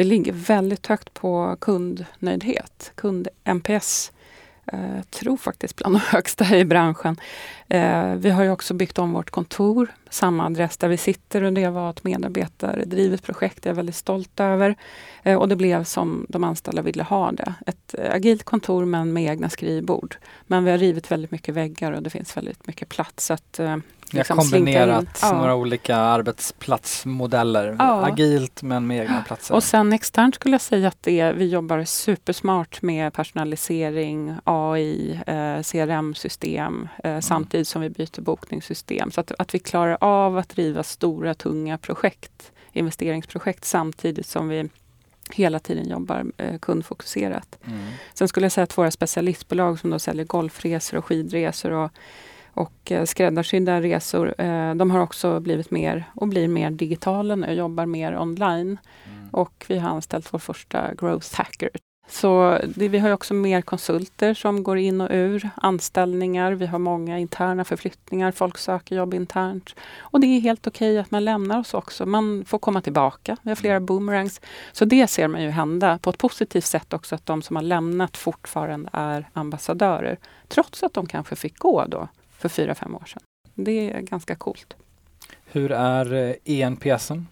Vi ligger väldigt högt på kundnöjdhet. Kund-NPS eh, tror faktiskt bland de högsta i branschen. Eh, vi har ju också byggt om vårt kontor, samma adress där vi sitter och det var ett medarbetardrivet projekt jag är väldigt stolt över. Eh, och det blev som de anställda ville ha det. Ett agilt kontor men med egna skrivbord. Men vi har rivit väldigt mycket väggar och det finns väldigt mycket plats. Så att, eh, har liksom in. kombinerat Ja. några olika arbetsplatsmodeller. Ja. Agilt men med egna platser. Och sen externt skulle jag säga att det, vi jobbar supersmart med personalisering, AI, eh, CRM-system eh, samtidigt som vi byter bokningssystem. Så att, att vi klarar av att driva stora, tunga projekt, investeringsprojekt samtidigt som vi hela tiden jobbar eh, kundfokuserat. Mm. Sen skulle jag säga att våra specialistbolag som då säljer golfresor och skidresor och, och eh, skräddarsydda resor, eh, de har också blivit mer och blir mer digitala nu, jobbar mer online. Mm. Och vi har anställt vår första growth hacker. Så det, vi har också mer konsulter som går in och ur anställningar. Vi har många interna förflyttningar. Folk söker jobb internt. Och det är helt okej att man lämnar oss också. Man får komma tillbaka. Vi har flera boomerangs. Så det ser man ju hända på ett positivt sätt också att de som har lämnat fortfarande är ambassadörer. Trots att de kanske fick gå då för fyra, fem år sedan. Det är ganska coolt. Hur är eh, ENPSen?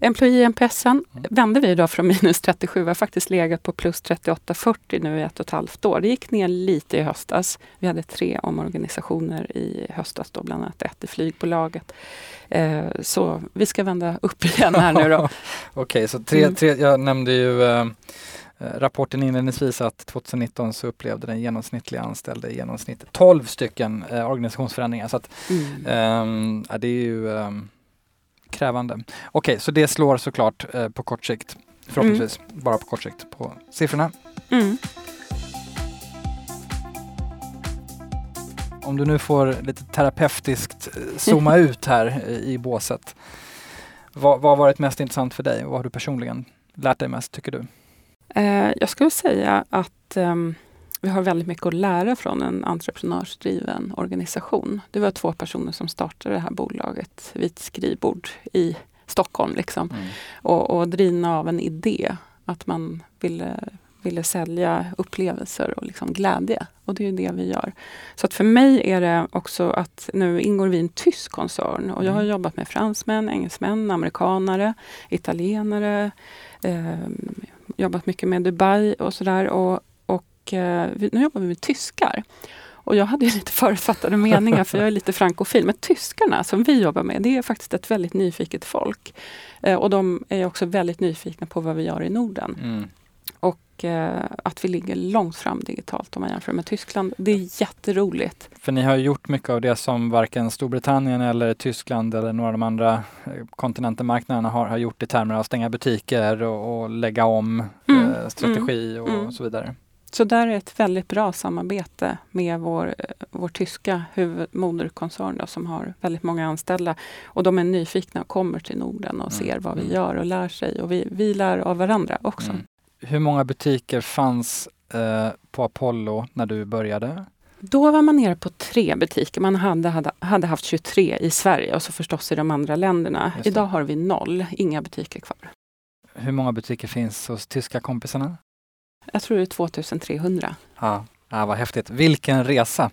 Employee NPSen Mm. vände vi idag från minus 37, vi har faktiskt legat på plus 38,40 nu i ett och ett halvt år. Det gick ner lite i höstas. Vi hade tre omorganisationer i höstas, då, bland annat ett i flygbolaget. Eh, så vi ska vända upp igen här nu då. Okej, så tre, Mm. tre, jag nämnde ju Eh, rapporten inledningsvis att 2019 så upplevde den genomsnittliga anställda i genomsnitt 12 stycken eh, organisationsförändringar. Så att, Mm. ja, det är ju ehm, krävande. Okej, så det slår såklart eh, på kort sikt. Förhoppningsvis bara på kort sikt på siffrorna. Mm. Om du nu får lite terapeutiskt eh, zooma ut här eh, i båset. Vad, vad har varit mest intressant för dig och vad har du personligen lärt dig mest tycker du? Eh, jag skulle säga att ehm, vi har väldigt mycket att lära från en entreprenörsdriven organisation. Det var två personer som startade det här bolaget vid ett skrivbord i Stockholm. Liksom. Och, och drivna av en idé att man ville, ville sälja upplevelser och liksom glädje. Och det är det vi gör. Så att för mig är det också att nu ingår vi i en tysk koncern och jag har Mm. jobbat med fransmän, engelsmän, amerikanare, italienare, eh, jobbat mycket med Dubai och sådär. Och, och eh, vi, nu jobbar vi med tyskar. Och jag hade ju lite förutfattade meningar för jag är lite frankofil. Men tyskarna som vi jobbar med, det är faktiskt ett väldigt nyfiket folk. Eh, och de är också väldigt nyfikna på vad vi gör i Norden. Mm. Och eh, att vi ligger långt fram digitalt om man jämför med Tyskland. Det är jätteroligt. För ni har gjort mycket av det som varken Storbritannien eller Tyskland eller några av de andra eh, kontinentenmarknaderna har, har gjort i termer av stänga butiker och, och lägga om Mm, eh, strategi och mm. så vidare. Så där är ett väldigt bra samarbete med vår, eh, vår tyska huvudmoderkoncern då, som har väldigt många anställda. Och de är nyfikna och kommer till Norden och Mm, ser vad vi mm. gör och lär sig. Och vi, vi lär av varandra också. Mm. Hur många butiker fanns eh, på Apollo när du började? Då var man nere på tre butiker. Man hade, hade, hade haft 23 i Sverige och så förstås i de andra länderna. Idag har vi noll, inga butiker kvar. Hur många butiker finns hos tyska kompisarna? Jag tror det är 2300. Ja, ja vad häftigt. Vilken resa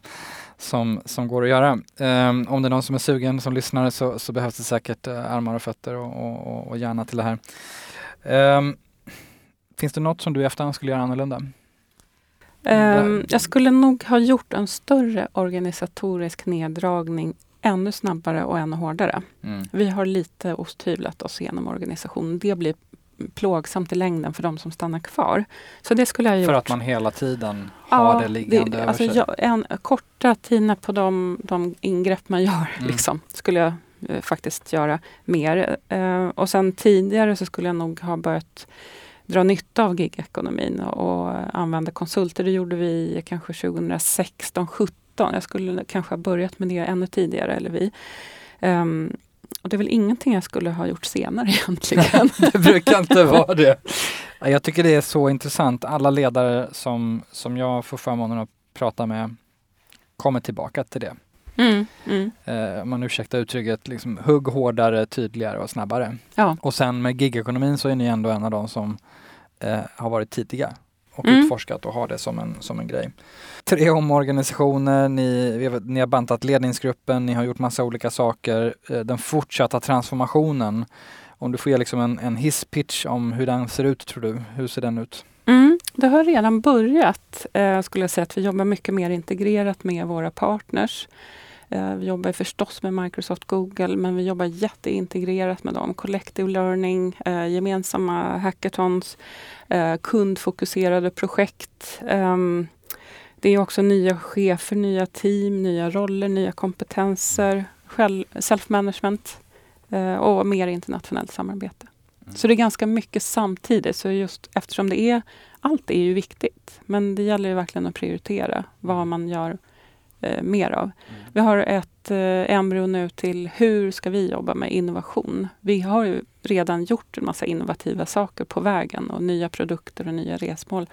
som, som går att göra. Ehm, om det är någon som är sugen som lyssnare så, så behövs det säkert eh, armar och fötter och, och, och, hjärna till det här. Ehm, finns det något som du i efterhand skulle göra annorlunda? Ehm, jag skulle nog ha gjort en större organisatorisk neddragning ännu snabbare och ännu hårdare. Mm. Vi har lite osthyvlat oss genom organisationen. Det blir plågsamt i längden för de som stannar kvar. Så det skulle jag gjort. För att man hela tiden har det liggande över alltså sig? jag, en, Korta tider på de, de ingrepp man gör Mm. liksom, skulle jag eh, faktiskt göra mer. Eh, och sen tidigare så skulle jag nog ha börjat dra nytta av gigekonomin och, och använda konsulter. Det gjorde vi kanske 2016, 17. Jag skulle kanske ha börjat med det ännu tidigare, eller vi. Ehm, och det är väl ingenting jag skulle ha gjort senare egentligen. det brukar inte vara det. Ja, Jag tycker det är så intressant. Alla ledare som, som jag får förmånen att prata med kommer tillbaka till det. Mm, mm. Eh, om man ursäktar uttrycket, liksom hugg hårdare, tydligare och snabbare. Ja. Och sen med gigekonomin så är ni ändå en av de som eh, har varit tidiga och Mm. utforskat och har det som en, som en grej. Tre omorganisationer, ni, vet, ni har bantat ledningsgruppen, ni har gjort massa olika saker. Eh, den fortsatta transformationen, om du får ge liksom en, en hisspitch om hur den ser ut tror du, hur ser den ut? Mm, det har redan börjat. Eh, skulle jag säga att vi jobbar mycket mer integrerat med våra partners. Eh, vi jobbar förstås med Microsoft Google, men vi jobbar jätteintegrerat med dem. Collective learning, eh, gemensamma hackathons, eh, kundfokuserade projekt. Ehm, det är också nya chefer, nya team, nya roller, nya kompetenser, self-management och mer internationellt samarbete. Så det är ganska mycket samtidigt. Så just eftersom det är, allt är ju viktigt. Men det gäller ju verkligen att prioritera vad man gör eh, mer av. Vi har ett eh, embryo nu till hur ska vi jobba med innovation? Vi har ju redan gjort en massa innovativa saker på vägen och nya produkter och nya resmål.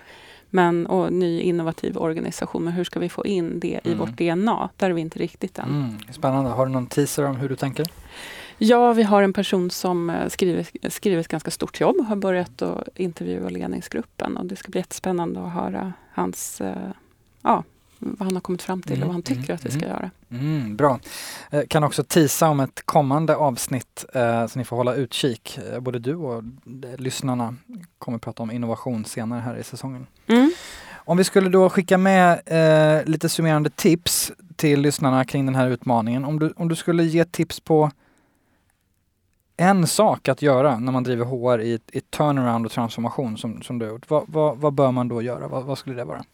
Men, och ny innovativ organisation. Men hur ska vi få in det i Mm. vårt DNA? Där är vi inte riktigt än. Mm, spännande. Har du någon teaser om hur du tänker? Ja, vi har en person som eh, skriver, skriver ett ganska stort jobb har börjat att intervjua ledningsgruppen. Och det ska bli jättespännande att höra hans, eh, ja, vad han har kommit fram till och vad han Mm, tycker att vi ska mm, göra. Mm, bra. Eh, kan också tisa om ett kommande avsnitt eh, så ni får hålla utkik. Eh, både du och eh, lyssnarna kommer prata om innovation senare här i säsongen. Mm. Om vi skulle då skicka med eh, lite summerande tips till lyssnarna kring den här utmaningen. Om du, om du skulle ge tips på en sak att göra när man driver HR i i turnaround och transformation som, som du har gjort, vad, vad, vad bör man då göra? Vad, vad, skulle det vara?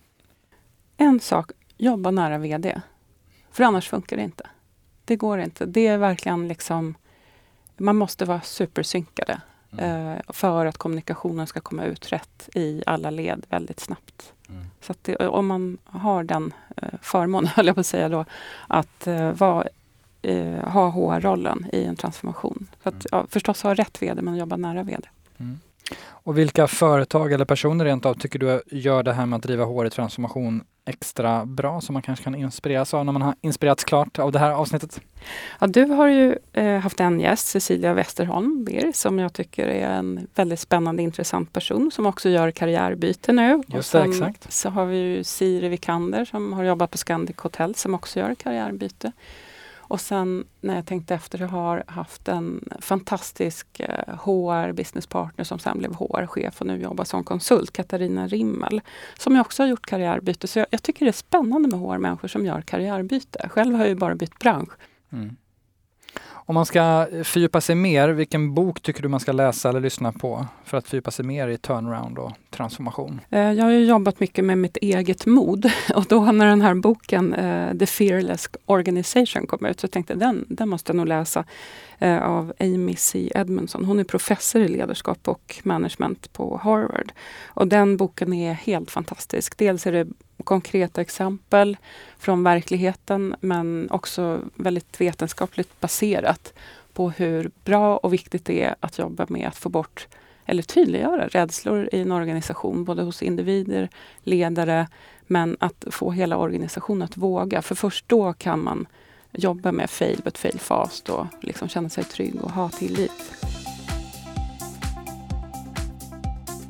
En sak, jobba nära VD. För annars funkar det inte. Det går inte. Det är verkligen liksom, man måste vara supersynkade mm. eh, för att kommunikationen ska komma ut rätt i alla led väldigt snabbt. Mm. Så det, om man har den eh, förmånen, höll jag på att säga då, att eh, vara ha HR-rollen i en transformation. Så att, mm. ja, förstås ha rätt VD men jobba nära VD. Mm. Och vilka företag eller personer rent av tycker du gör det här med att driva i transformation extra bra som man kanske kan inspireras av när man har inspirerats klart av det här avsnittet? Ja, du har ju eh, haft en gäst, Cecilia Westerholm Bir, som jag tycker är en väldigt spännande intressant person som också gör karriärbyte nu. Just det, exakt. Så har vi ju Siri Vikander som har jobbat på Scandic Hotel som också gör karriärbyte. Och sen när jag tänkte efter, jag har haft en fantastisk eh, HR-businesspartner som sen blev HR-chef och nu jobbar som konsult, Katarina Rimmel, som jag också har gjort karriärbyte. Så jag, jag tycker det är spännande med HR-människor som gör karriärbyte. Själv har jag ju bara bytt bransch. Mm. Om man ska fördjupa sig mer, vilken bok tycker du man ska läsa eller lyssna på för att fördjupa sig mer i turnaround och transformation? Eh, jag har jobbat mycket med mitt eget mod och då när den här boken eh, The Fearless Organization kom ut så tänkte jag den, den måste jag nog läsa eh, av Amy C. Edmondson. Hon är professor i ledarskap och management på Harvard. Och den boken är helt fantastisk. Dels är det konkreta exempel från verkligheten men också väldigt vetenskapligt baserat på hur bra och viktigt det är att jobba med att få bort eller tydliggöra rädslor i en organisation, både hos individer, ledare, men att få hela organisationen att våga. För först då kan man jobba med fail but fail fast och liksom känna sig trygg och ha tillit.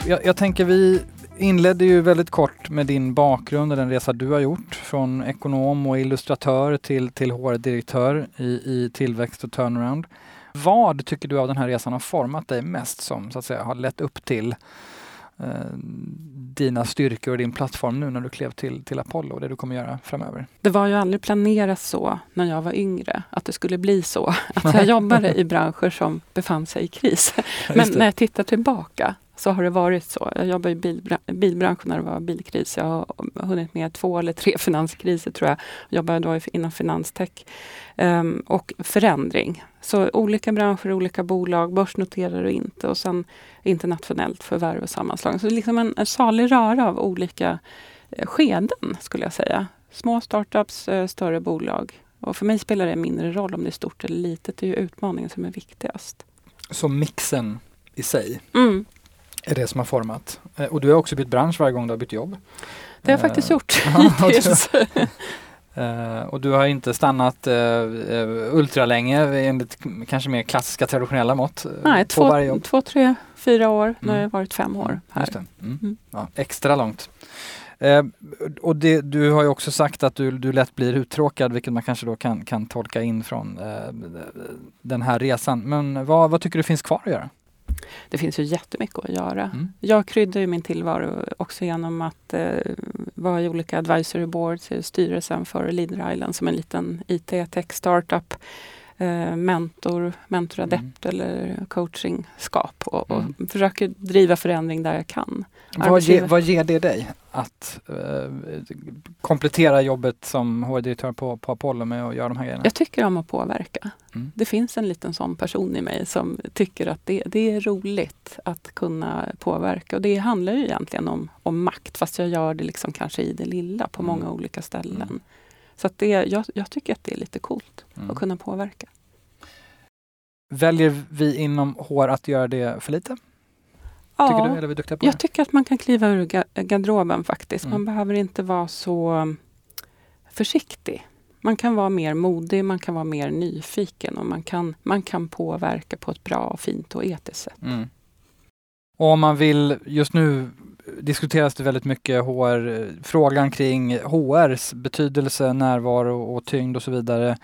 Jag, jag tänker vi inledde ju väldigt kort med din bakgrund och den resa du har gjort från ekonom och illustratör till, till HR-direktör i, i tillväxt och turnaround. Vad tycker du av den här resan har format dig mest som så att säga har lett upp till eh, dina styrkor och din plattform nu när du klev till, till Apollo och det du kommer göra framöver? Det var ju aldrig planerat så när jag var yngre, att det skulle bli så. Att jag jobbade i branscher som befann sig i kris. Men när jag tittar tillbaka så har det varit så. Jag jobbar i bilbran bilbranschen när det var bilkris. Jag har hunnit med två eller tre finanskriser tror jag. jag jobbar då inom finanstech. Um, och förändring. Så olika branscher, olika bolag, börsnoterar och inte. Och sen internationellt förvärv och sammanslagning. Så liksom en, en salig röra av olika eh, skeden skulle jag säga. Små startups, eh, större bolag. Och för mig spelar det mindre roll om det är stort eller litet. Det är ju utmaningen som är viktigast. Så mixen i sig? Mm är det som har format. Eh, och du har också bytt bransch varje gång du har bytt jobb. Det har jag faktiskt gjort hittills. Uh, och du har inte stannat uh, uh, ultra länge enligt kanske mer klassiska traditionella mått? Nej, två, två, tre, fyra år. Mm. Nu har jag varit fem år här. Mm. Mm. Ja, extra långt. och det, du har ju också sagt att du, du lätt blir uttråkad vilket man kanske då kan, kan tolka in från den här resan. Men vad, vad tycker du finns kvar att göra? Det finns ju jättemycket att göra. Mm. Jag kryddar ju min tillvaro också genom att eh, vara i olika advisory boards, i styrelsen för Leader Island som en liten IT-tech startup. Eh, mentor, mentoradept mm. eller coachingskap och, och mm. försöker driva förändring där jag kan. Vad, ge, vad ger det dig att eh, komplettera jobbet som HR-direktör på, på Apollo med att göra de här grejerna? Jag tycker om att påverka. Mm. Det finns en liten sån person i mig som tycker att det, det är roligt att kunna påverka. Och det handlar ju egentligen om, om makt fast jag gör det liksom kanske i det lilla på många mm. olika ställen. Mm. Så det, jag, jag, tycker att det är lite coolt mm. att kunna påverka. Väljer vi inom HR att göra det för lite? Ja, tycker du? Eller är vi duktiga på jag det? tycker att man kan kliva ur garderoben faktiskt. Mm. Man behöver inte vara så um, försiktig. Man kan vara mer modig, man kan vara mer nyfiken och man kan, man kan påverka på ett bra, fint och etiskt sätt. Mm. Och om man vill, just nu diskuteras det väldigt mycket HR, frågan kring HRs betydelse, närvaro och tyngd och så vidare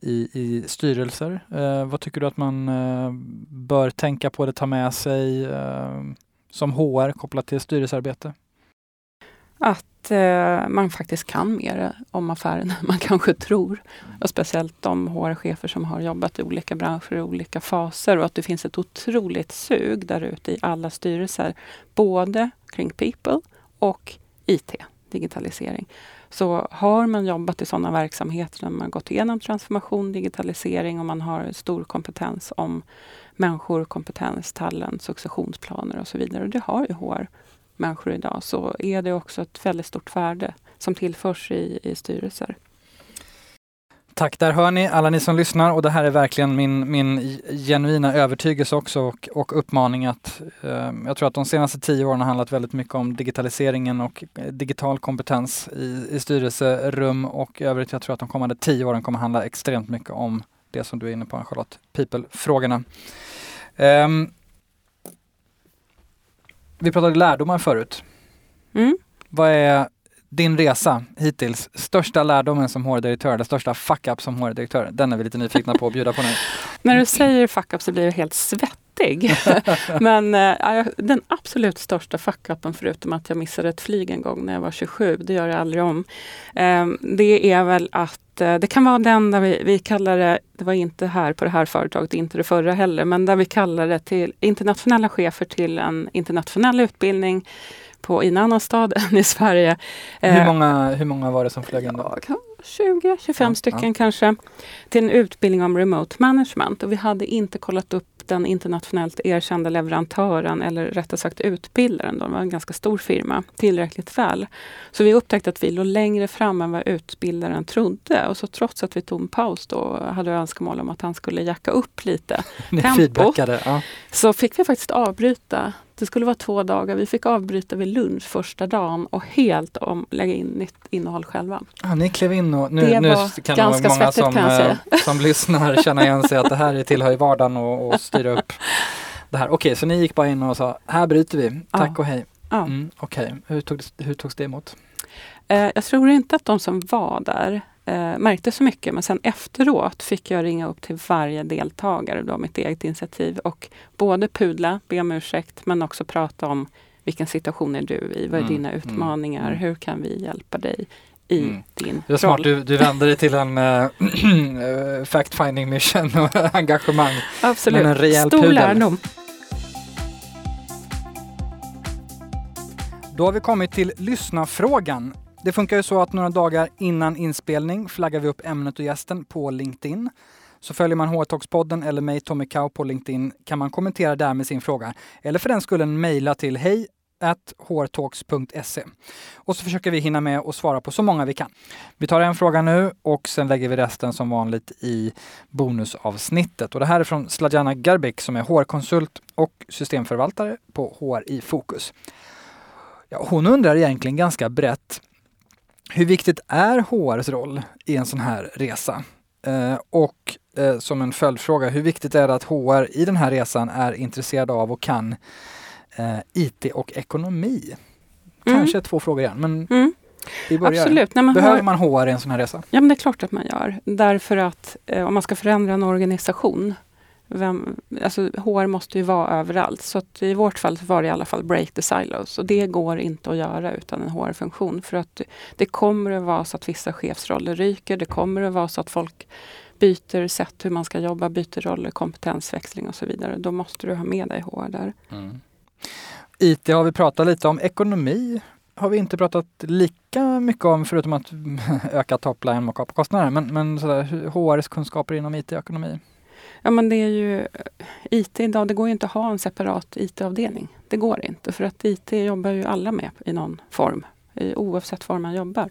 i, i styrelser. Eh, vad tycker du att man eh, bör tänka på eller ta med sig eh, som HR kopplat till styrelsearbete? Att eh, man faktiskt kan mer om affären än man kanske tror. Och speciellt de HR-chefer som har jobbat i olika branscher i olika faser och att det finns ett otroligt sug där ute i alla styrelser. Både kring people och IT, digitalisering. Så har man jobbat i sådana verksamheter där man gått igenom transformation, digitalisering och man har stor kompetens om människor, kompetens, talent, successionsplaner och så vidare. Och det har ju HR-människor idag. Så är det också ett väldigt stort värde som tillförs i, i styrelser. Tack, där hör ni alla ni som lyssnar och det här är verkligen min, min genuina övertygelse också och, och uppmaning att eh, jag tror att de senaste tio åren har handlat väldigt mycket om digitaliseringen och eh, digital kompetens i, i styrelserum och övrigt. Jag tror att de kommande tio åren kommer handla extremt mycket om det som du är inne på Charlotte, people-frågorna. Eh, vi pratade lärdomar förut. Mm. Vad är din resa hittills, största lärdomen som HR-direktör, eller största fuck-up som HR-direktör? Den är vi lite nyfikna på att bjuda på nu. När du säger fuck-up så blir jag helt svettig. Men äh, den absolut största fuck-upen, förutom att jag missade ett flyg en gång när jag var 27, det gör jag aldrig om. Eh, det är väl att eh, det kan vara den där vi, vi kallar det, det var inte här på det här företaget, inte det förra heller, men där vi kallar det till internationella chefer till en internationell utbildning på, i en annan stad än i Sverige. Hur eh, många, hur många var det som flög in då? 20, 25 ja, stycken ja. kanske. Till en utbildning om remote management. Och vi hade inte kollat upp den internationellt erkända leverantören, eller rättare sagt utbildaren, de var en ganska stor firma, tillräckligt väl. Så vi upptäckte att vi låg längre fram än vad utbildaren trodde. Och så trots att vi tog en paus då, hade vi önskemål om att han skulle jacka upp lite tempot, ja. så fick vi faktiskt avbryta det skulle vara två dagar. Vi fick avbryta vid lunch första dagen och helt om, lägga in nytt innehåll själva. Ja, ni klev in och nu, det nu kan ganska många som, jag säga. Eh, som lyssnar känna igen sig att det här tillhör i vardagen och, och styra upp det här. Okej, okay, så ni gick bara in och sa här bryter vi, tack ja. och hej. Ja. Mm, Okej, okay. hur, hur togs det emot? Eh, jag tror inte att de som var där eh, märkte så mycket. Men sen efteråt fick jag ringa upp till varje deltagare, var mitt eget initiativ, och både pudla, be om ursäkt, men också prata om vilken situation är du i? Vad är mm, dina mm, utmaningar? Mm. Hur kan vi hjälpa dig i mm. din det är smart, du, du vänder dig till en uh, fact-finding mission och engagemang. Absolut, men en rejäl stor pudel. lärdom. Då har vi kommit till lyssnarfrågan. Det funkar ju så att några dagar innan inspelning flaggar vi upp ämnet och gästen på LinkedIn. Så följer man HR-talks-podden eller mig, Tommy Kau, på LinkedIn kan man kommentera där med sin fråga. Eller för den skulle mejla till hej hrtalks.se. Och så försöker vi hinna med att svara på så många vi kan. Vi tar en fråga nu och sen lägger vi resten som vanligt i bonusavsnittet. Och det här är från Sladjana Garbik som är HR-konsult och systemförvaltare på HR i Fokus. Ja, hon undrar egentligen ganska brett hur viktigt är HRs roll i en sån här resa? Eh, och eh, som en följdfråga, hur viktigt är det att HR i den här resan är intresserad av och kan eh, IT och ekonomi? Mm. Kanske två frågor igen, men mm. vi börjar. Absolut. Nej, Behöver har... man HR i en sån här resa? Ja, men det är klart att man gör. Därför att eh, om man ska förändra en organisation vem, alltså HR måste ju vara överallt. Så i vårt fall var det i alla fall break the silos. Och det går inte att göra utan en HR-funktion. För att det kommer att vara så att vissa chefsroller ryker. Det kommer att vara så att folk byter sätt hur man ska jobba, byter roller, kompetensväxling och så vidare. Då måste du ha med dig HR där. Mm. IT har vi pratat lite om. Ekonomi har vi inte pratat lika mycket om förutom att öka topline och kapa kostnader. Men, men sådär, HRs kunskaper inom IT och ekonomi? Ja men det är ju IT idag, det går ju inte att ha en separat IT-avdelning. Det går inte för att IT jobbar ju alla med i någon form, oavsett var man jobbar.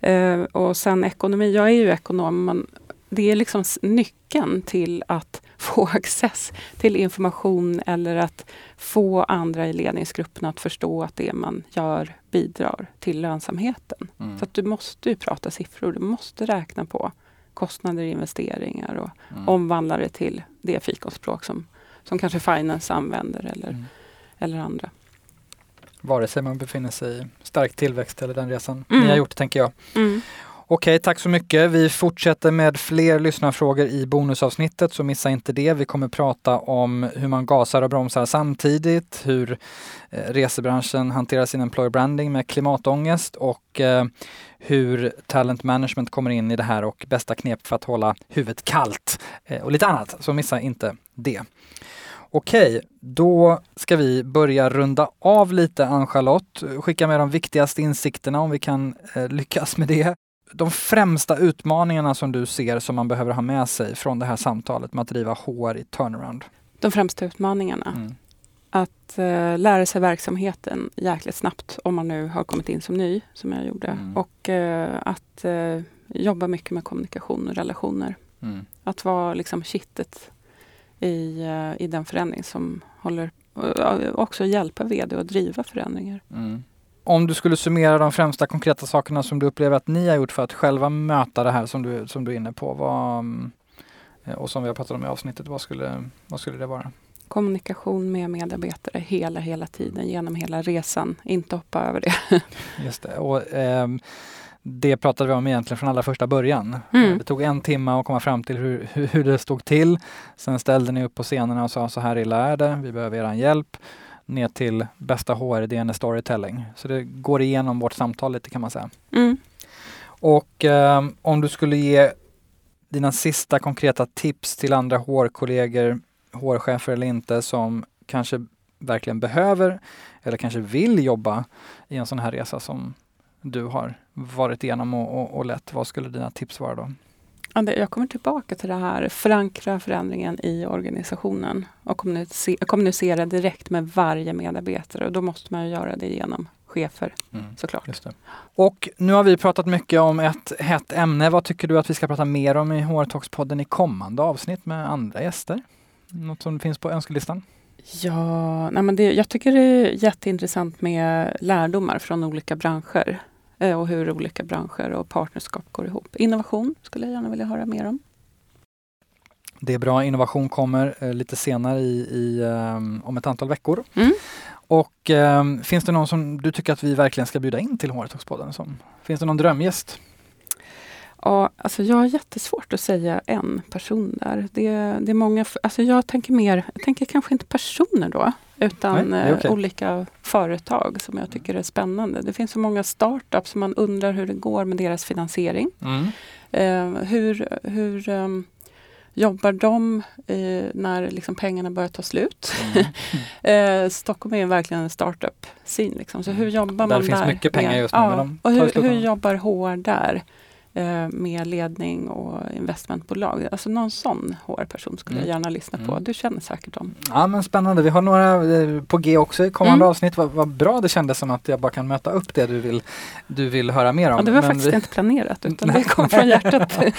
Eh, och sen ekonomi, jag är ju ekonom, men det är liksom nyckeln till att få access till information eller att få andra i ledningsgruppen att förstå att det man gör bidrar till lönsamheten. Mm. Så att du måste ju prata siffror, du måste räkna på kostnader, investeringar och mm. omvandla det till det fikonspråk som, som kanske Finance använder eller, mm. eller andra. Vare sig man befinner sig i stark tillväxt eller den resan mm. ni har gjort, tänker jag. Mm. Okej, tack så mycket. Vi fortsätter med fler lyssnarfrågor i bonusavsnittet, så missa inte det. Vi kommer prata om hur man gasar och bromsar samtidigt, hur eh, resebranschen hanterar sin employer branding med klimatångest och eh, hur talent management kommer in i det här och bästa knep för att hålla huvudet kallt eh, och lite annat. Så missa inte det. Okej, då ska vi börja runda av lite Ann-Charlotte. Skicka med de viktigaste insikterna om vi kan eh, lyckas med det. De främsta utmaningarna som du ser som man behöver ha med sig från det här samtalet med att driva HR i turnaround? De främsta utmaningarna? Mm. Att eh, lära sig verksamheten jäkligt snabbt om man nu har kommit in som ny, som jag gjorde. Mm. Och eh, att eh, jobba mycket med kommunikation och relationer. Mm. Att vara liksom kittet i, eh, i den förändring som håller också hjälpa VD att driva förändringar. Mm. Om du skulle summera de främsta konkreta sakerna som du upplever att ni har gjort för att själva möta det här som du, som du är inne på vad, eh, och som vi har pratat om i avsnittet, vad skulle, vad skulle det vara? Kommunikation med medarbetare hela, hela tiden genom hela resan, inte hoppa över det. Just det. Och, eh, det pratade vi om egentligen från allra första början. Mm. Det tog en timme att komma fram till hur, hur, hur, det stod till. Sen ställde ni upp på scenerna och sa så här illa är det, vi behöver er hjälp. Ner till bästa HR-idén är storytelling. Så det går igenom vårt samtal lite kan man säga. Mm. Och eh, om du skulle ge dina sista konkreta tips till andra HR-kollegor, HR-chefer eller inte, som kanske verkligen behöver eller kanske vill jobba i en sån här resa som du har varit igenom och, och, och lett. Vad skulle dina tips vara då? Jag kommer tillbaka till det här, förankra förändringen i organisationen och kommunicera, kommunicera direkt med varje medarbetare och då måste man göra det genom chefer mm, såklart. Och nu har vi pratat mycket om ett hett ämne. Vad tycker du att vi ska prata mer om i HR Talks-podden i kommande avsnitt med andra gäster? Något som finns på önskelistan? Ja, nej men det, jag tycker det är jätteintressant med lärdomar från olika branscher. Eh, och hur olika branscher och partnerskap går ihop. Innovation skulle jag gärna vilja höra mer om. Det är bra. Innovation kommer eh, lite senare i, i um, om ett antal veckor. Mm. Och um, finns det någon som du tycker att vi verkligen ska bjuda in till HR-talkspodden? Finns det någon drömgäst? Ja, alltså jag har jättesvårt att säga en person där. Det, det är många, alltså jag tänker mer, jag tänker kanske inte personer då, utan Nej, okay. olika företag som jag tycker är spännande. Det finns så många startups som man undrar hur det går med deras finansiering. Mm. Eh, hur hur um, jobbar de eh, när liksom pengarna börjar ta slut? Mm. eh, Stockholm är verkligen en startup-scene. Liksom. Så hur mm. jobbar där man där? Där finns mycket pengar just nu. Ja, och hur, hur jobbar HR där? Eh, med ledning och investmentbolag. Alltså någon sån HR-person skulle mm. jag gärna lyssna på. Mm. Du känner säkert dem. Ja men spännande. Vi har några eh, på G också i kommande mm. avsnitt. Vad, vad, bra det kändes som att jag bara kan möta upp det du vill, du vill höra mer om. Ja, det var men faktiskt vi... inte planerat utan det kom från hjärtat.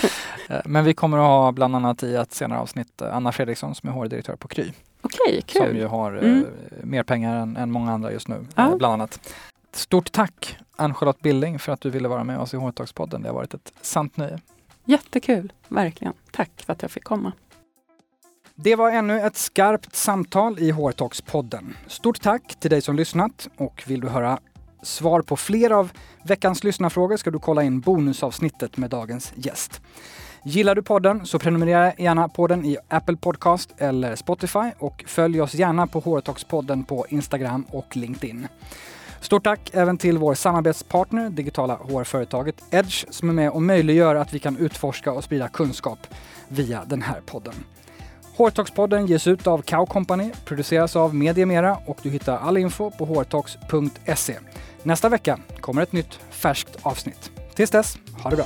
Eh, men vi kommer att ha bland annat i ett senare avsnitt Anna Fredriksson som är HR-direktör på Kry. Okej, kul. Som ju har mm. mer pengar än, än, många andra just nu, ja. bland annat. Stort tack Ann-Charlotte Billing för att du ville vara med oss i HR-talkspodden. Det har varit ett sant nöje. Jättekul, verkligen. Tack för att jag fick komma. Det var ännu ett skarpt samtal i HR-talkspodden. Stort tack till dig som lyssnat och vill du höra svar på fler av veckans lyssnarfrågor ska du kolla in bonusavsnittet med dagens gäst. Gillar du podden så prenumerera gärna på den i Apple Podcast eller Spotify och följ oss gärna på HR Talks-podden på Instagram och LinkedIn. Stort tack även till vår samarbetspartner, digitala HR-företaget Edge, som är med och möjliggör att vi kan utforska och sprida kunskap via den här podden. Hårtalkspodden ges ut av Cow Company, produceras av Mediemera och du hittar all info på hårtalks.se. Nästa vecka kommer ett nytt färskt avsnitt. Tills dess, ha det bra!